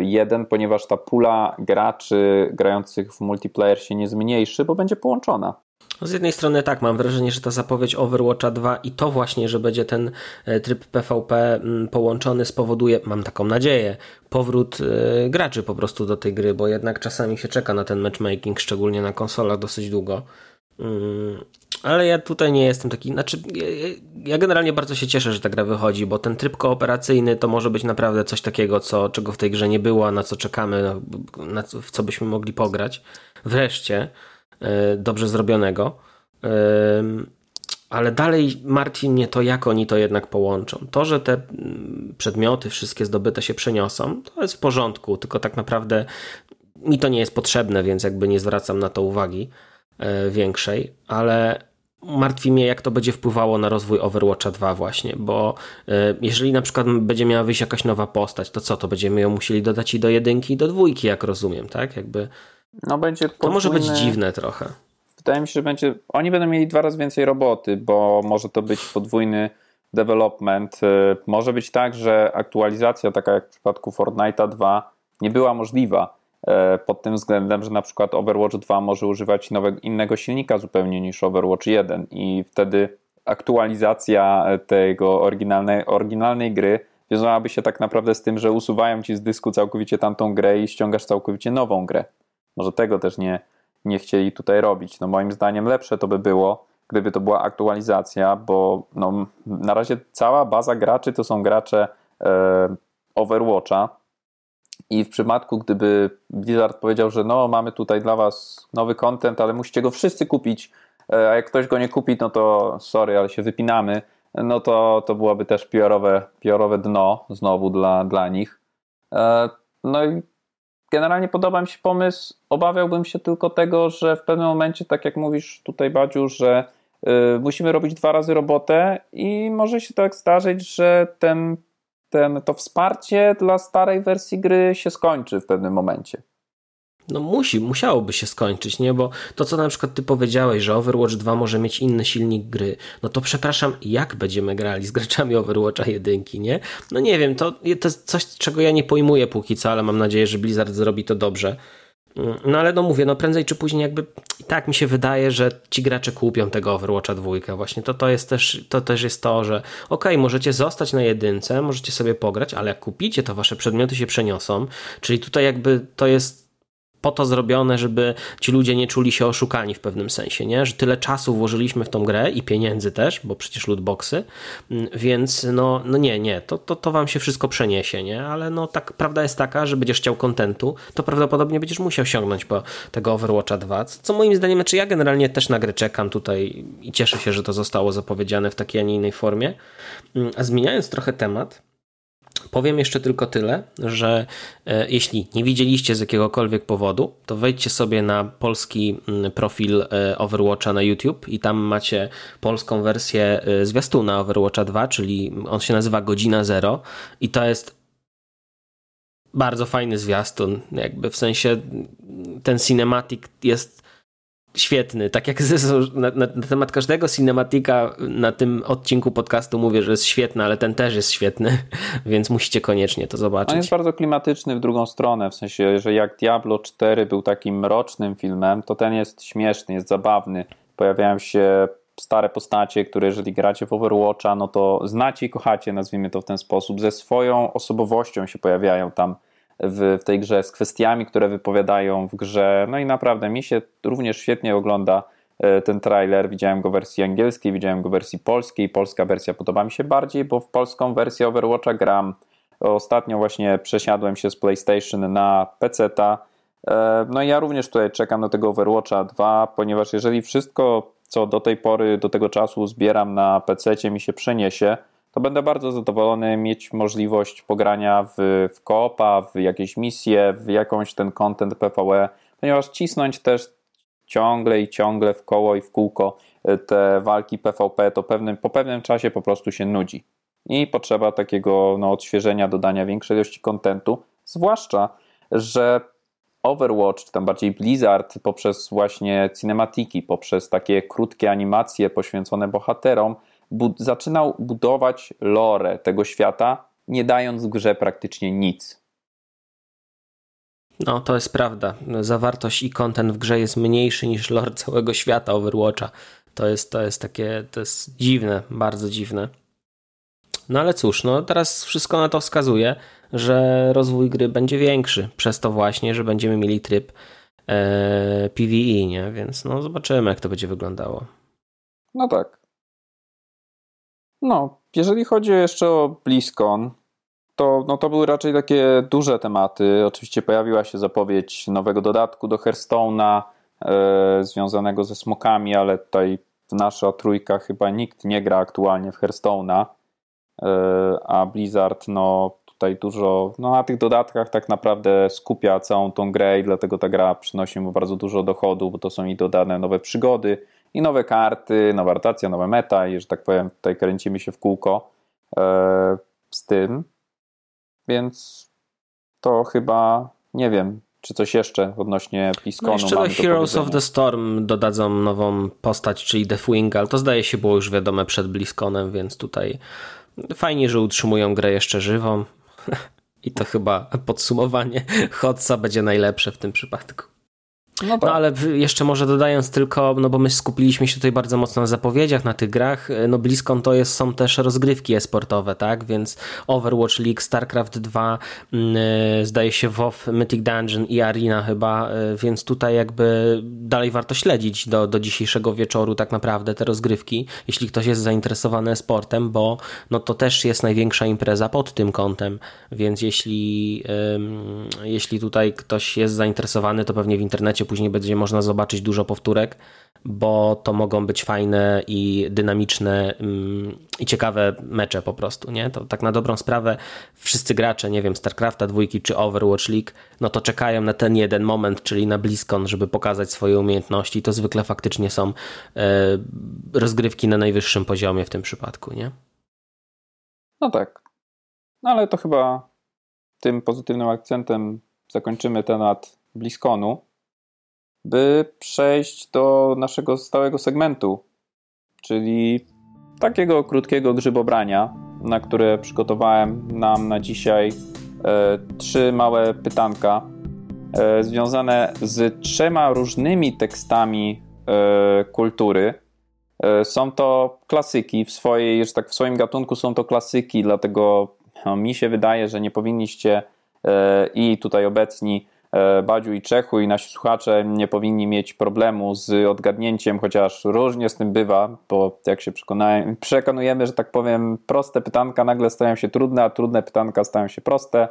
S1: 1, y, ponieważ ta pula graczy grających w multiplayer się nie zmniejszy, bo będzie połączona.
S3: No, z jednej strony tak, mam wrażenie, że ta zapowiedź Overwatcha 2 i to właśnie, że będzie ten e, tryb PvP mm, połączony spowoduje, mam taką nadzieję, powrót e, graczy po prostu do tej gry, bo jednak czasami się czeka na ten matchmaking, szczególnie na konsolach dosyć długo. Mm, ale ja tutaj nie jestem taki, znaczy ja, generalnie bardzo się cieszę, że ta gra wychodzi, bo ten tryb kooperacyjny to może być naprawdę coś takiego, co, czego w tej grze nie było, na co czekamy, na co, w co byśmy mogli pograć. Wreszcie, yy, dobrze zrobionego. Ale dalej martwi mnie to, jak oni to jednak połączą. To, że te mm, przedmioty wszystkie zdobyte się przeniosą, to jest w porządku, tylko tak naprawdę mi to nie jest potrzebne, więc jakby nie zwracam na to uwagi. E, większej, ale martwi mnie, jak to będzie wpływało na rozwój Overwatcha 2 właśnie, bo e, jeżeli na przykład będzie miała wyjść jakaś nowa postać, to co, to będziemy ją musieli dodać i do jedynki i do dwójki, jak rozumiem, tak? Jakby no będzie podwójne... To może być dziwne trochę.
S1: Wydaje mi się, że będzie, oni będą mieli dwa razy więcej roboty, bo może to być podwójny development. E, może być tak, że aktualizacja taka jak w przypadku Fortnite'a 2 nie była możliwa, pod tym względem, że na przykład Overwatch 2 może używać innego silnika zupełnie niż Overwatch 1 i wtedy aktualizacja tego oryginalnej, oryginalnej gry wiązałaby się tak naprawdę z tym, że usuwają ci z dysku całkowicie tamtą grę i ściągasz całkowicie nową grę. Może tego też nie, nie chcieli tutaj robić. No moim zdaniem lepsze to by było, gdyby to była aktualizacja, bo no, na razie cała baza graczy to są gracze e, Overwatcha i w przypadku, gdyby Blizzard powiedział, że no mamy tutaj dla was nowy content, ale musicie go wszyscy kupić, e, a jak ktoś go nie kupi, no to sorry, ale się wypinamy, no to, to byłoby też piorowe dno znowu dla, dla nich. E, no i generalnie podoba mi się pomysł. Obawiałbym się tylko tego, że w pewnym momencie, tak jak mówisz tutaj, Badziu, że y, musimy robić dwa razy robotę i może się tak zdarzyć, że ten, ten, to wsparcie dla starej wersji gry się skończy w pewnym momencie
S3: no musi, musiałoby się skończyć, nie? Bo to, co na przykład ty powiedziałeś, że Overwatch 2 może mieć inny silnik gry, no to przepraszam, jak będziemy grali z graczami Overwatcha 1, nie? No nie wiem, to, to jest coś, czego ja nie pojmuję póki co, ale mam nadzieję, że Blizzard zrobi to dobrze. No ale no mówię, no prędzej czy później jakby i tak mi się wydaje, że ci gracze kupią tego Overwatcha dwójkę właśnie. To, to jest też to też jest to, że okay, możecie zostać na jedynce, możecie sobie pograć, ale jak kupicie, to wasze przedmioty się przeniosą. Czyli tutaj jakby to jest po to zrobione, żeby ci ludzie nie czuli się oszukani w pewnym sensie, nie? Że tyle czasu włożyliśmy w tą grę i pieniędzy też, bo przecież lootboxy, mm, więc no, no nie, nie, to, to, to wam się wszystko przeniesie, nie? Ale no tak, prawda jest taka, że będziesz chciał kontentu, to prawdopodobnie będziesz musiał sięgnąć po tego Overwatcha 2, co moim zdaniem, czy ja generalnie też na grę czekam tutaj i cieszę się, że to zostało zapowiedziane w takiej, a nie innej formie. Mm, a zmieniając trochę temat, Powiem jeszcze tylko tyle, że e, jeśli nie widzieliście z jakiegokolwiek powodu, to wejdźcie sobie na polski mm, profil e, Overwatcha na YouTube i tam macie polską wersję e, zwiastuna Overwatcha 2, czyli on się nazywa Godzina Zero i to jest bardzo fajny zwiastun, jakby w sensie ten cinematic jest świetny. Tak jak na, na, temat każdego cinematika na tym odcinku podcastu mówię, że jest świetny, ale ten też jest świetny, więc musicie koniecznie to zobaczyć.
S1: On jest bardzo klimatyczny w drugą stronę, w sensie, że jak Diablo 4 był takim mrocznym filmem, to ten jest śmieszny, jest zabawny. Pojawiają się stare postacie, które jeżeli gracie w Overwatcha, no to znacie i kochacie, nazwijmy to w ten sposób, ze swoją osobowością się pojawiają tam w, w tej grze, z kwestiami, które wypowiadają w grze. No i naprawdę mi się również świetnie ogląda e, ten trailer. Widziałem go w wersji angielskiej, widziałem go w wersji polskiej. Polska wersja podoba mi się bardziej, bo w polską wersję Overwatcha gram. Ostatnio właśnie przesiadłem się z PlayStation na PC-ta. E, no i ja również tutaj czekam na tego Overwatcha 2, ponieważ jeżeli wszystko, co do tej pory, do tego czasu zbieram na PC mi się przeniesie, to będę bardzo zadowolony mieć możliwość pogrania w, w koopa, w jakieś misje, w jakąś ten content PvE, ponieważ cisnąć też ciągle i ciągle w koło i w kółko e, te walki PvP to pewnym, po pewnym czasie po prostu się nudzi. I potrzeba takiego no, odświeżenia, dodania większej ilości kontentu, zwłaszcza, że Overwatch, czy tam bardziej Blizzard, poprzez właśnie cinematiki, poprzez takie krótkie animacje poświęcone bohaterom, bud zaczynał budować lore tego świata, nie dając grze praktycznie nic.
S3: No, to jest prawda. Zawartość i content w grze jest mniejszy niż lore całego świata Overwatcha. To jest, to jest takie, to jest dziwne, bardzo dziwne. No ale cóż, no teraz wszystko na to wskazuje, że rozwój gry będzie większy, przez to właśnie, że będziemy mieli tryb e, PvE, nie? Więc no zobaczymy, jak to będzie wyglądało.
S1: No tak. No, jeżeli chodzi jeszcze o BlizzCon, to, no to były raczej takie duże tematy. Oczywiście pojawiła się zapowiedź nowego dodatku do Hearthstone'a e, związanego ze smokami, ale tutaj nasza trójka chyba nikt nie gra aktualnie w Hearthstone'a, e, a Blizzard no tutaj dużo, no na tych dodatkach tak naprawdę skupia całą tą grę i dlatego ta gra przynosi mu bardzo dużo dochodu, bo to są i dodane nowe przygody, i nowe karty, nowa rotacja, nowe meta i, że tak powiem, tutaj kręcimy się w kółko e, z tym, więc to chyba, nie wiem, czy coś jeszcze odnośnie BlizzConu
S3: no jeszcze do Heroes of the Storm dodadzą nową postać, czyli Deathwing, ale to zdaje się było już wiadome przed BlizzConem, więc tutaj fajnie, że utrzymują grę jeszcze żywą. I to chyba podsumowanie. Hotsa będzie najlepsze w tym przypadku. No, no, ale jeszcze może dodając tylko, no bo my skupiliśmy się tutaj bardzo mocno na zapowiedziach, na tych grach, no BlizzCon to jest, są też rozgrywki e-sportowe, tak, więc Overwatch League, StarCraft 2, mm, e, zdaje się WoW, Mythic Dungeon i Arena chyba, e, więc tutaj jakby dalej warto śledzić do, do dzisiejszego wieczoru tak naprawdę te rozgrywki, jeśli ktoś jest zainteresowany sportem, bo no to też jest największa impreza pod tym kątem, więc jeśli, jeśli tutaj ktoś jest zainteresowany, to pewnie w internecie później będzie można zobaczyć dużo powtórek, bo to mogą być fajne i dynamiczne mm, i ciekawe mecze po prostu, nie? To tak na dobrą sprawę wszyscy gracze, nie wiem, StarCrafta dwójki czy Overwatch League, no to czekają na ten jeden moment, czyli na BlizzCon, żeby pokazać swoje umiejętności. To zwykle faktycznie są e, rozgrywki na najwyższym poziomie w tym przypadku, nie?
S1: No tak. No ale to chyba tym pozytywnym akcentem zakończymy temat BlizzConu by przejść do naszego stałego segmentu, czyli takiego krótkiego grzybobrania, na które przygotowałem nam na dzisiaj e, trzy małe pytanka e, związane z trzema różnymi tekstami e, kultury. E, są to klasyki w swojej, że tak w swoim gatunku są to klasyki, dlatego no, mi się wydaje, że nie powinniście e, i tutaj obecni Badziu i Czechu i nasi słuchacze nie powinni mieć problemu z odgadnięciem, chociaż różnie z tym bywa, bo jak się przekonujemy, że tak powiem, proste pytanka nagle stają się trudne, a trudne pytanka stają się proste.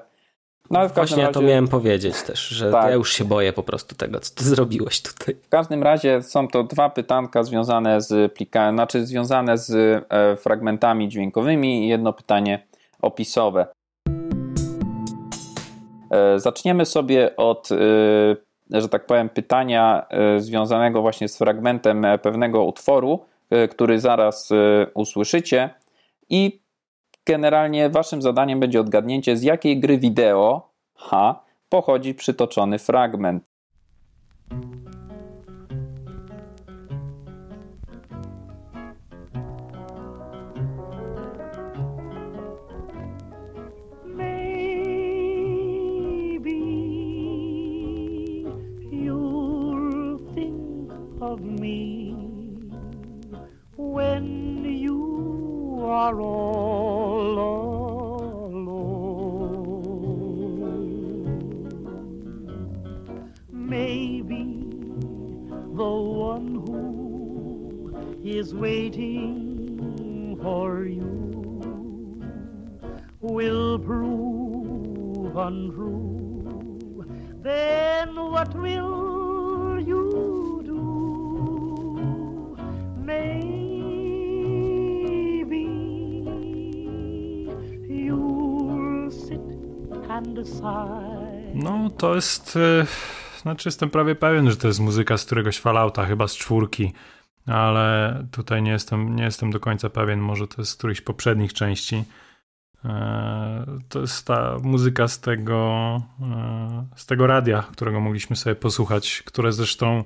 S3: No, ale w Właśnie razie... to miałem powiedzieć też, że tak. ja już się boję po prostu tego, co ty zrobiłeś tutaj.
S1: W każdym razie są to dwa pytanka związane z plikami, znaczy związane z e, fragmentami dźwiękowymi i jedno pytanie opisowe. E, zaczniemy sobie od, e, że tak powiem, pytania e, związanego właśnie z fragmentem pewnego utworu, który zaraz usłyszycie. I generalnie waszym zadaniem będzie odgadnięcie, z jakiej gry wideo H pochodzi przytoczony fragment. Are all alone. Maybe the one who is waiting for you will prove untrue. Then what will No, to jest. E, znaczy, jestem prawie pewien, że to jest muzyka z któregoś Fallouta, chyba z czwórki, ale tutaj nie jestem, nie jestem do końca pewien. Może to jest z którejś poprzednich części. E, to jest ta muzyka z tego, e, z tego radia, którego mogliśmy sobie posłuchać, które zresztą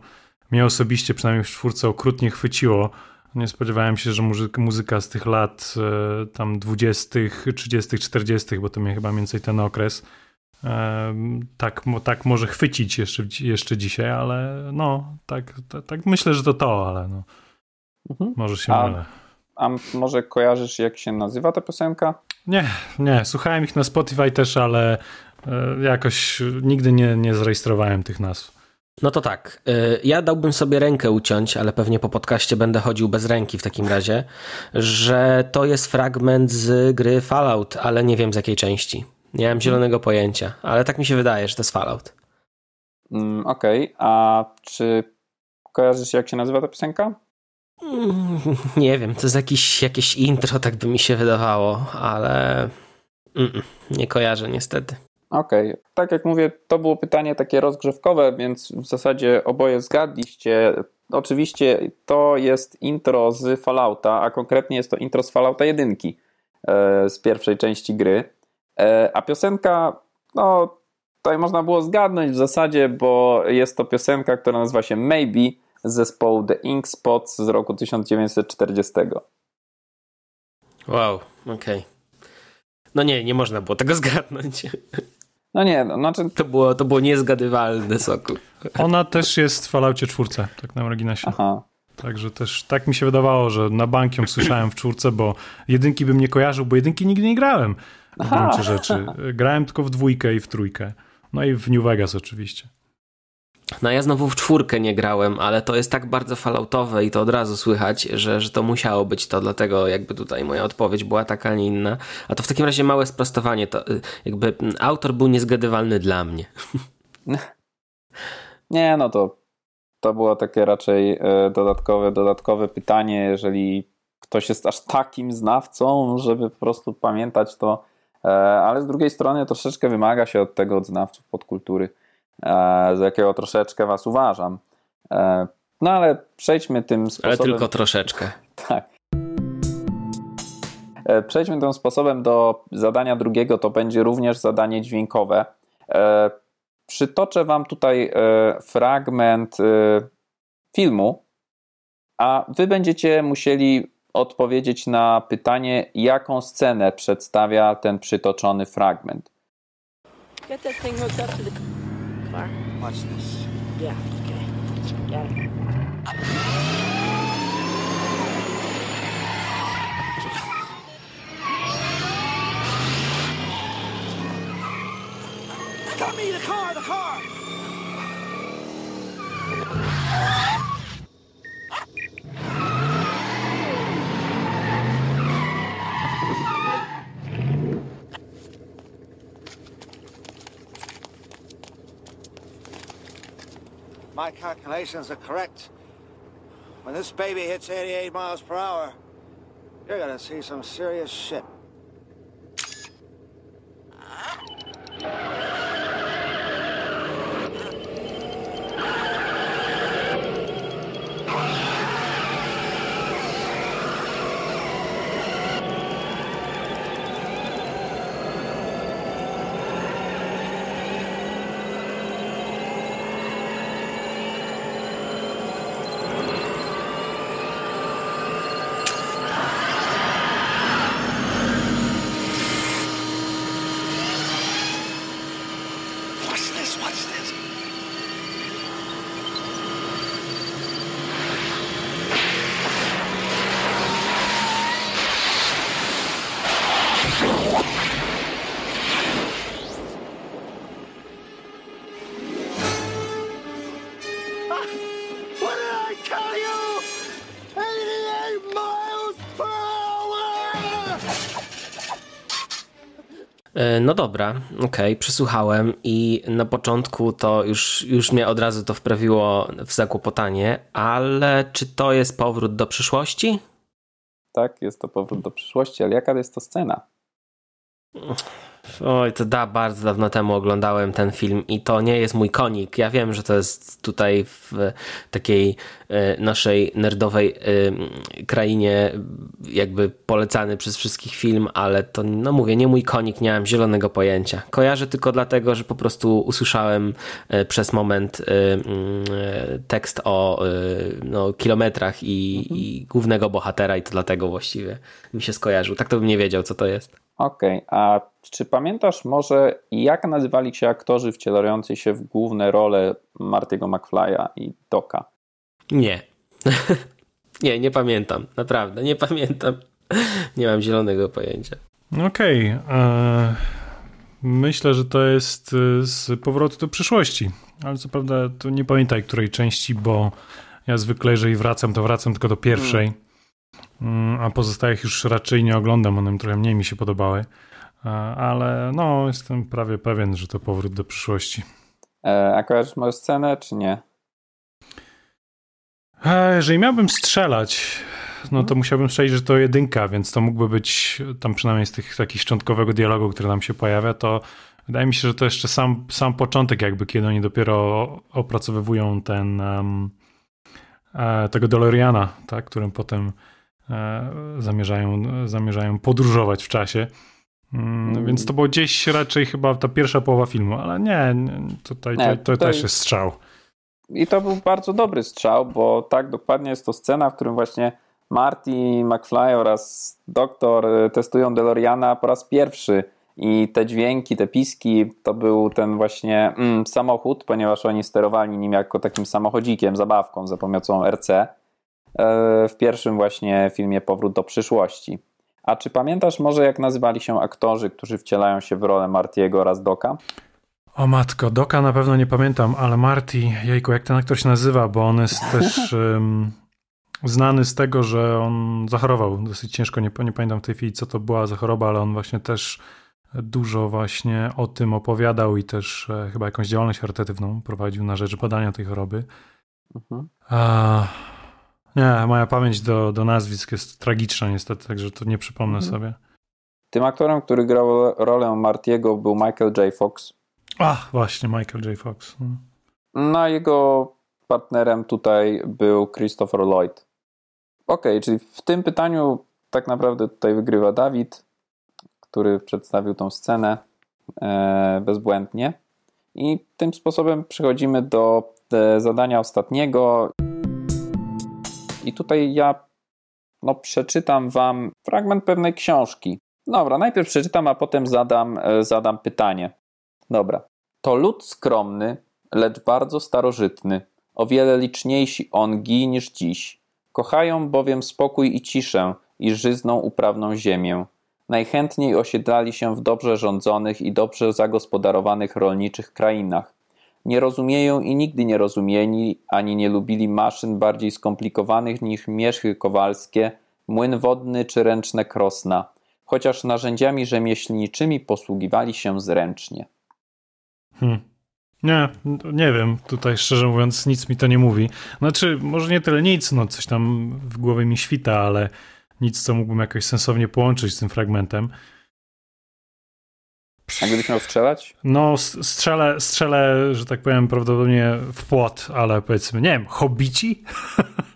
S1: mnie osobiście, przynajmniej w czwórce, okrutnie chwyciło. Nie spodziewałem się, że muzyka z tych lat tam 20., 30., 40., bo to mnie chyba mniej więcej ten okres, tak, tak może chwycić jeszcze, jeszcze dzisiaj, ale no, tak, tak, tak myślę, że to to, ale no, mhm. może się a, mylę. A może kojarzysz, jak się nazywa ta piosenka?
S2: Nie, nie, słuchałem ich na Spotify też, ale e, jakoś nigdy nie, nie zarejestrowałem tych nazw.
S3: No to tak, e, ja dałbym sobie rękę uciąć, ale pewnie po podcaście będę chodził bez ręki w takim razie, że to jest fragment z gry Fallout, ale nie wiem z jakiej części. Nie mam zielonego pojęcia, ale tak mi się wydaje, że to jest Fallout.
S1: Mm, Okej, okay. a czy kojarzysz jak się nazywa ta piosenka?
S3: Mm, nie wiem, to jest jakiś, jakieś intro, tak by mi się wydawało, ale mm, nie kojarzę niestety.
S1: Okej, okay. tak jak mówię, to było pytanie takie rozgrzewkowe, więc w zasadzie oboje zgadliście. Oczywiście to jest intro z Fallouta, a konkretnie jest to intro z Fallouta 1 e, z pierwszej części gry. E, a piosenka, no tutaj można było zgadnąć w zasadzie, bo jest to piosenka, która nazywa się Maybe z zespołu The Ink Spots z roku 1940.
S3: Wow, okej. Okay. No nie, nie można było tego zgadnąć.
S1: No nie, no, znaczy...
S3: To było, to było niezgadywalne, Soku.
S2: Ona też jest w Falloutie czwórce, tak na marginesie. Aha. Także też tak mi się wydawało, że na bank ją słyszałem w czwórce, bo jedynki bym nie kojarzył, bo jedynki nigdy nie grałem w gruncie rzeczy. Grałem tylko w dwójkę i w trójkę. No i w New Vegas oczywiście.
S3: No ja znowu w czwórkę nie grałem, ale to jest tak bardzo falloutowe i to od razu słychać, że, że to musiało być to, dlatego jakby tutaj moja odpowiedź była taka, a nie inna. A to w takim razie małe sprostowanie, to y, jakby autor był niezgadywalny dla mnie.
S1: Nie, no to to było takie raczej e, dodatkowe, dodatkowe pytanie, jeżeli ktoś jest aż takim znawcą, żeby po prostu pamiętać to, e, ale z drugiej strony troszeczkę wymaga się od tego od znawców podkultury, za jakiego troszeczkę was uważam. No ale przejdźmy tym sposobem.
S3: Ale tylko troszeczkę.
S1: tak. Przejdźmy tym sposobem do zadania drugiego, to będzie również zadanie dźwiękowe. Przytoczę Wam tutaj e, fragment e, filmu, a Wy będziecie musieli odpowiedzieć na pytanie, jaką scenę przedstawia ten przytoczony fragment. Get that thing hooked up to the car. Watch this. Yeah, okay. Got it. Got me! The car! The car! My calculations are correct. When this baby hits 88 miles per hour, you're gonna see some serious shit.
S3: No dobra, okej, okay, przesłuchałem i na początku to już, już mnie od razu to wprawiło w zakłopotanie, ale czy to jest powrót do przyszłości?
S1: Tak, jest to powrót do przyszłości, ale jaka jest to scena?
S3: Oj, to da, bardzo dawno temu oglądałem ten film i to nie jest mój konik. Ja wiem, że to jest tutaj w takiej e, naszej nerdowej e, krainie jakby polecany przez wszystkich film, ale to, no mówię, nie mój konik, nie mam zielonego pojęcia. Kojarzę tylko dlatego, że po prostu usłyszałem e, przez moment tekst o no, kilometrach i, mhm. i głównego bohatera i to dlatego właściwie mi się skojarzył. Tak to bym nie wiedział, co to jest.
S1: Okej, okay. a czy pamiętasz może, jak nazywali się aktorzy wcielający się w główne role Martiego McFly'a i Doka?
S3: Nie. nie, nie pamiętam. Naprawdę, nie pamiętam. nie mam zielonego pojęcia.
S2: Okej. Okay. E, myślę, że to jest e, z powrotu do przyszłości. Ale co prawda, to nie pamiętaj której części, bo ja zwykle, jeżeli wracam, to wracam tylko do pierwszej. Hmm. Mm, a pozostałych już raczej nie oglądam, one trochę mniej mi się podobały, e, ale no, jestem prawie pewien, że to powrót do przyszłości.
S1: E, a kojarzysz może scenę, czy nie?
S2: E, jeżeli miałbym strzelać, no to musiałbym strzelić, że to jedynka, więc to mógłby być tam przynajmniej z tych takich szczątkowego dialogu, który nam się pojawia, to wydaje mi się, że to jeszcze sam, sam początek jakby, kiedy oni dopiero opracowywują ten um, tego DeLoreana, tak, którym potem zamierzają, zamierzają podróżować w czasie. Mm, mm. Więc to było gdzieś raczej chyba ta pierwsza połowa filmu, ale nie, tutaj nie, to, to też jest strzał.
S1: I to był bardzo dobry strzał, bo tak dokładnie jest to scena, w którym właśnie Marty McFly oraz doktor e, testują DeLoreana po raz pierwszy. I te dźwięki, te piski to był ten właśnie mm, samochód, ponieważ oni sterowali nim jako takim samochodzikiem, zabawką za pomocą RC e, w pierwszym właśnie filmie Powrót do przyszłości. A czy pamiętasz może jak nazywali się aktorzy, którzy wcielają się w rolę Martiego oraz Doka?
S2: O matko, Doka na pewno nie pamiętam, ale Marty, jejku, jak ten aktor się nazywa, bo on jest też um, znany z tego, że on zachorował dosyć ciężko, nie, nie pamiętam w tej chwili co to była za choroba, ale on właśnie też dużo właśnie o tym opowiadał i też e, chyba jakąś działalność charytatywną prowadził na rzecz badania tej choroby. Mhm. A, nie, moja pamięć do, do nazwisk jest tragiczna niestety, także to nie przypomnę mhm. sobie.
S1: Tym aktorem, który grał rolę Martiego był Michael J. Fox.
S2: Ach, właśnie, Michael J. Fox.
S1: No, no jego partnerem tutaj był Christopher Lloyd. Ok, czyli w tym pytaniu tak naprawdę tutaj wygrywa Dawid, który przedstawił tą scenę e, bezbłędnie. I tym sposobem przechodzimy do e, zadania ostatniego. I tutaj ja no, przeczytam Wam fragment pewnej książki. Dobra, najpierw przeczytam, a potem zadam, e, zadam pytanie. Dobra. To lud skromny, lecz bardzo starożytny, o wiele liczniejsi ongi niż dziś. Kochają bowiem spokój i ciszę i żyzną uprawną ziemię. Najchętniej osiedlali się w dobrze rządzonych i dobrze zagospodarowanych rolniczych krainach. Nie rozumieją i nigdy nie rozumieli, ani nie lubili maszyn bardziej skomplikowanych niż mieszchy kowalskie, młyn wodny czy ręczne krosna, chociaż narzędziami rzemieślniczymi posługiwali się zręcznie.
S2: Hmm. Nie, nie wiem, tutaj szczerze mówiąc nic mi to nie mówi. Znaczy, może nie tyle nic, no coś tam w głowie mi świta, ale nic, co mógłbym jakoś sensownie połączyć z tym fragmentem.
S1: A gdybyś miał strzelać?
S2: No, strzelę, strzelę, że tak powiem, prawdopodobnie w płot, ale powiedzmy, nie wiem, hobbici?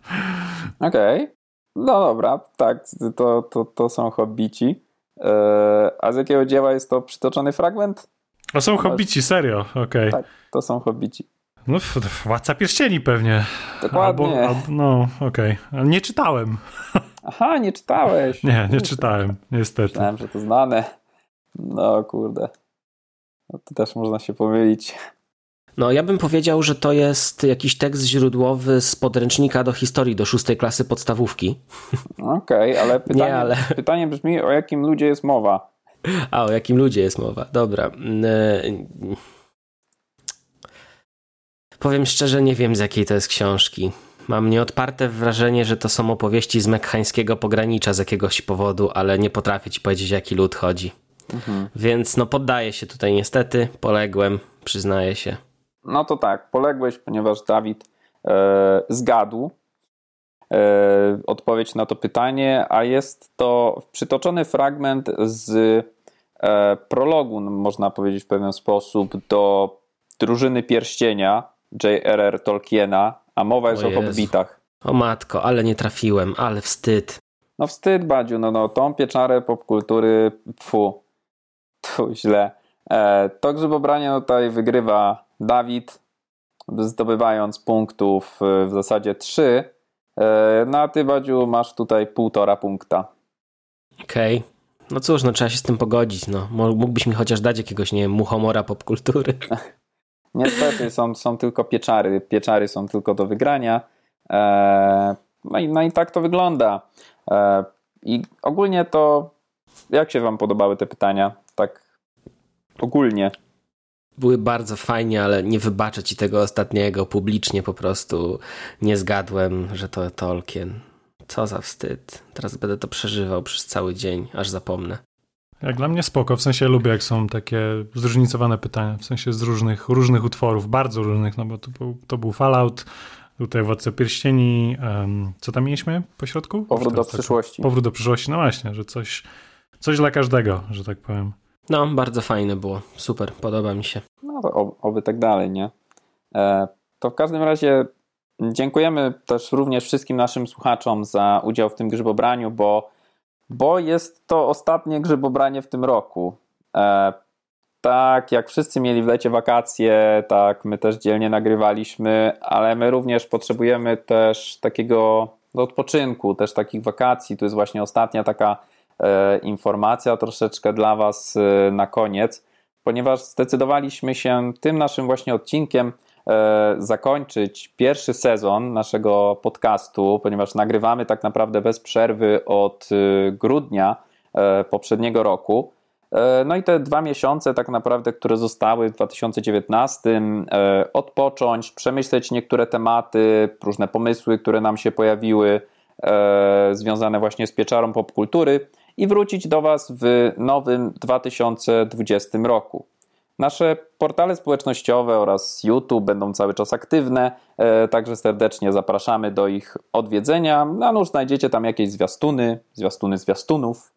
S1: Okej. Okay. No dobra, tak, to, to, to są hobbici. Eee, a z jakiego dzieła jest to przytoczony fragment?
S2: To są hobbici, serio, okej. Okay. Tak,
S1: to są hobbici.
S2: No, Władca Pierścieni pewnie.
S1: Dokładnie. Albo, albo,
S2: no, okej. Okay. Nie czytałem.
S1: Aha, nie czytałeś.
S2: Nie, nie czytałem, niestety.
S1: Myślałem, że to znane. No kurde. No, to też można się pomylić.
S3: No, ja bym powiedział, że to jest jakiś tekst źródłowy z podręcznika do historii do szóstej klasy podstawówki.
S1: Okej, okay, ale, pytanie, Nie, ale pytanie brzmi, o jakim ludzie jest mowa?
S3: A, o jakim ludzie jest mowa? Dobra. E, powiem szczerze, nie wiem z jakiej to jest książki. Mam nieodparte wrażenie, że to są opowieści z mekhańskiego pogranicza z jakiegoś powodu, ale nie potrafię ci powiedzieć, jaki lud chodzi. Mhm. Więc no poddaję się tutaj niestety, poległem, przyznaję się.
S1: No to tak, poległeś, ponieważ Dawid e, zgadł e, odpowiedź na to pytanie, a jest to przytoczony fragment z e, prologu, no, można powiedzieć w pewien sposób, do Drużyny Pierścienia J.R.R. Tolkiena, a mowa jest o, o hobbitach.
S3: O matko, ale nie trafiłem, ale wstyd.
S1: No wstyd, Badziu, no, no tą pieczarę popkultury, fu, tu źle. E, to grzybobranie no, tutaj wygrywa Dawid, zdobywając punktów e, w zasadzie 3. E, no a ty, Badziu, masz tutaj półtora punkta.
S3: Okej. Okay. No cóż, no trzeba się z tym pogodzić. No. Mógłbyś mi chociaż dać jakiegoś, nie wiem, muchomora popkultury.
S1: Niestety są, są tylko pieczary. Pieczary są tylko do wygrania. No, i, no i tak to wygląda. I ogólnie to, jak się Wam podobały te pytania? Tak ogólnie.
S3: Były bardzo fajnie, ale nie wybaczę ci tego ostatniego. Publicznie po prostu nie zgadłem, że to Tolkien. Co za wstyd. Teraz będę to przeżywał przez cały dzień, aż zapomnę.
S2: Jak dla mnie spoko, w sensie lubię jak są takie zróżnicowane pytania, w sensie z różnych, różnych utworów, bardzo różnych, no bo to był, to był Fallout, tutaj Władca Pierścieni, um, co tam mieliśmy po środku?
S1: Powrót do przyszłości.
S2: Powrót do przyszłości, no właśnie, że coś, coś dla każdego, że tak powiem.
S3: No, bardzo fajne było, super, podoba mi się.
S1: No oby tak dalej, nie? E, to w każdym razie dziękujemy też również wszystkim naszym słuchaczom za udział w tym grzybobraniu, bo bo jest to ostatnie grzybobranie w tym roku. E, tak, jak wszyscy mieli w lecie wakacje, tak my też dzielnie nagrywaliśmy, ale my również potrzebujemy też takiego odpoczynku, też takich wakacji. To jest właśnie ostatnia taka informacja troszeczkę dla Was na koniec, ponieważ zdecydowaliśmy się tym naszym właśnie odcinkiem zakończyć pierwszy sezon naszego podcastu, ponieważ nagrywamy tak naprawdę bez przerwy od grudnia poprzedniego roku. E, no i te dwa miesiące, tak naprawdę, które zostały w 2019, e, odpocząć, przemyśleć niektóre tematy, różne pomysły, które nam się pojawiły, e, związane właśnie z pieczarą popkultury i wrócić do Was w nowym 2020 roku. Nasze portale społecznościowe oraz YouTube będą cały czas aktywne, także serdecznie zapraszamy do ich odwiedzenia. Na nóż znajdziecie tam jakieś zwiastuny, zwiastuny zwiastunów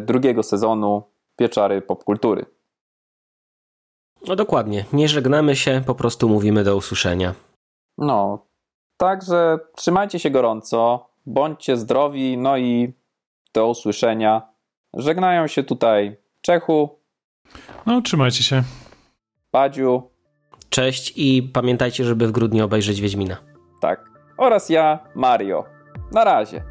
S1: drugiego sezonu pieczary popkultury.
S3: No dokładnie. Nie żegnamy się, po prostu mówimy do usłyszenia.
S1: No, także trzymajcie się gorąco, bądźcie zdrowi, no i do usłyszenia. Żegnają się tutaj Czechu.
S2: No, trzymajcie się.
S1: Padziu.
S3: Cześć i pamiętajcie, żeby w grudniu obejrzeć Wiedźmina.
S1: Tak. Oraz ja, Mario. Na razie.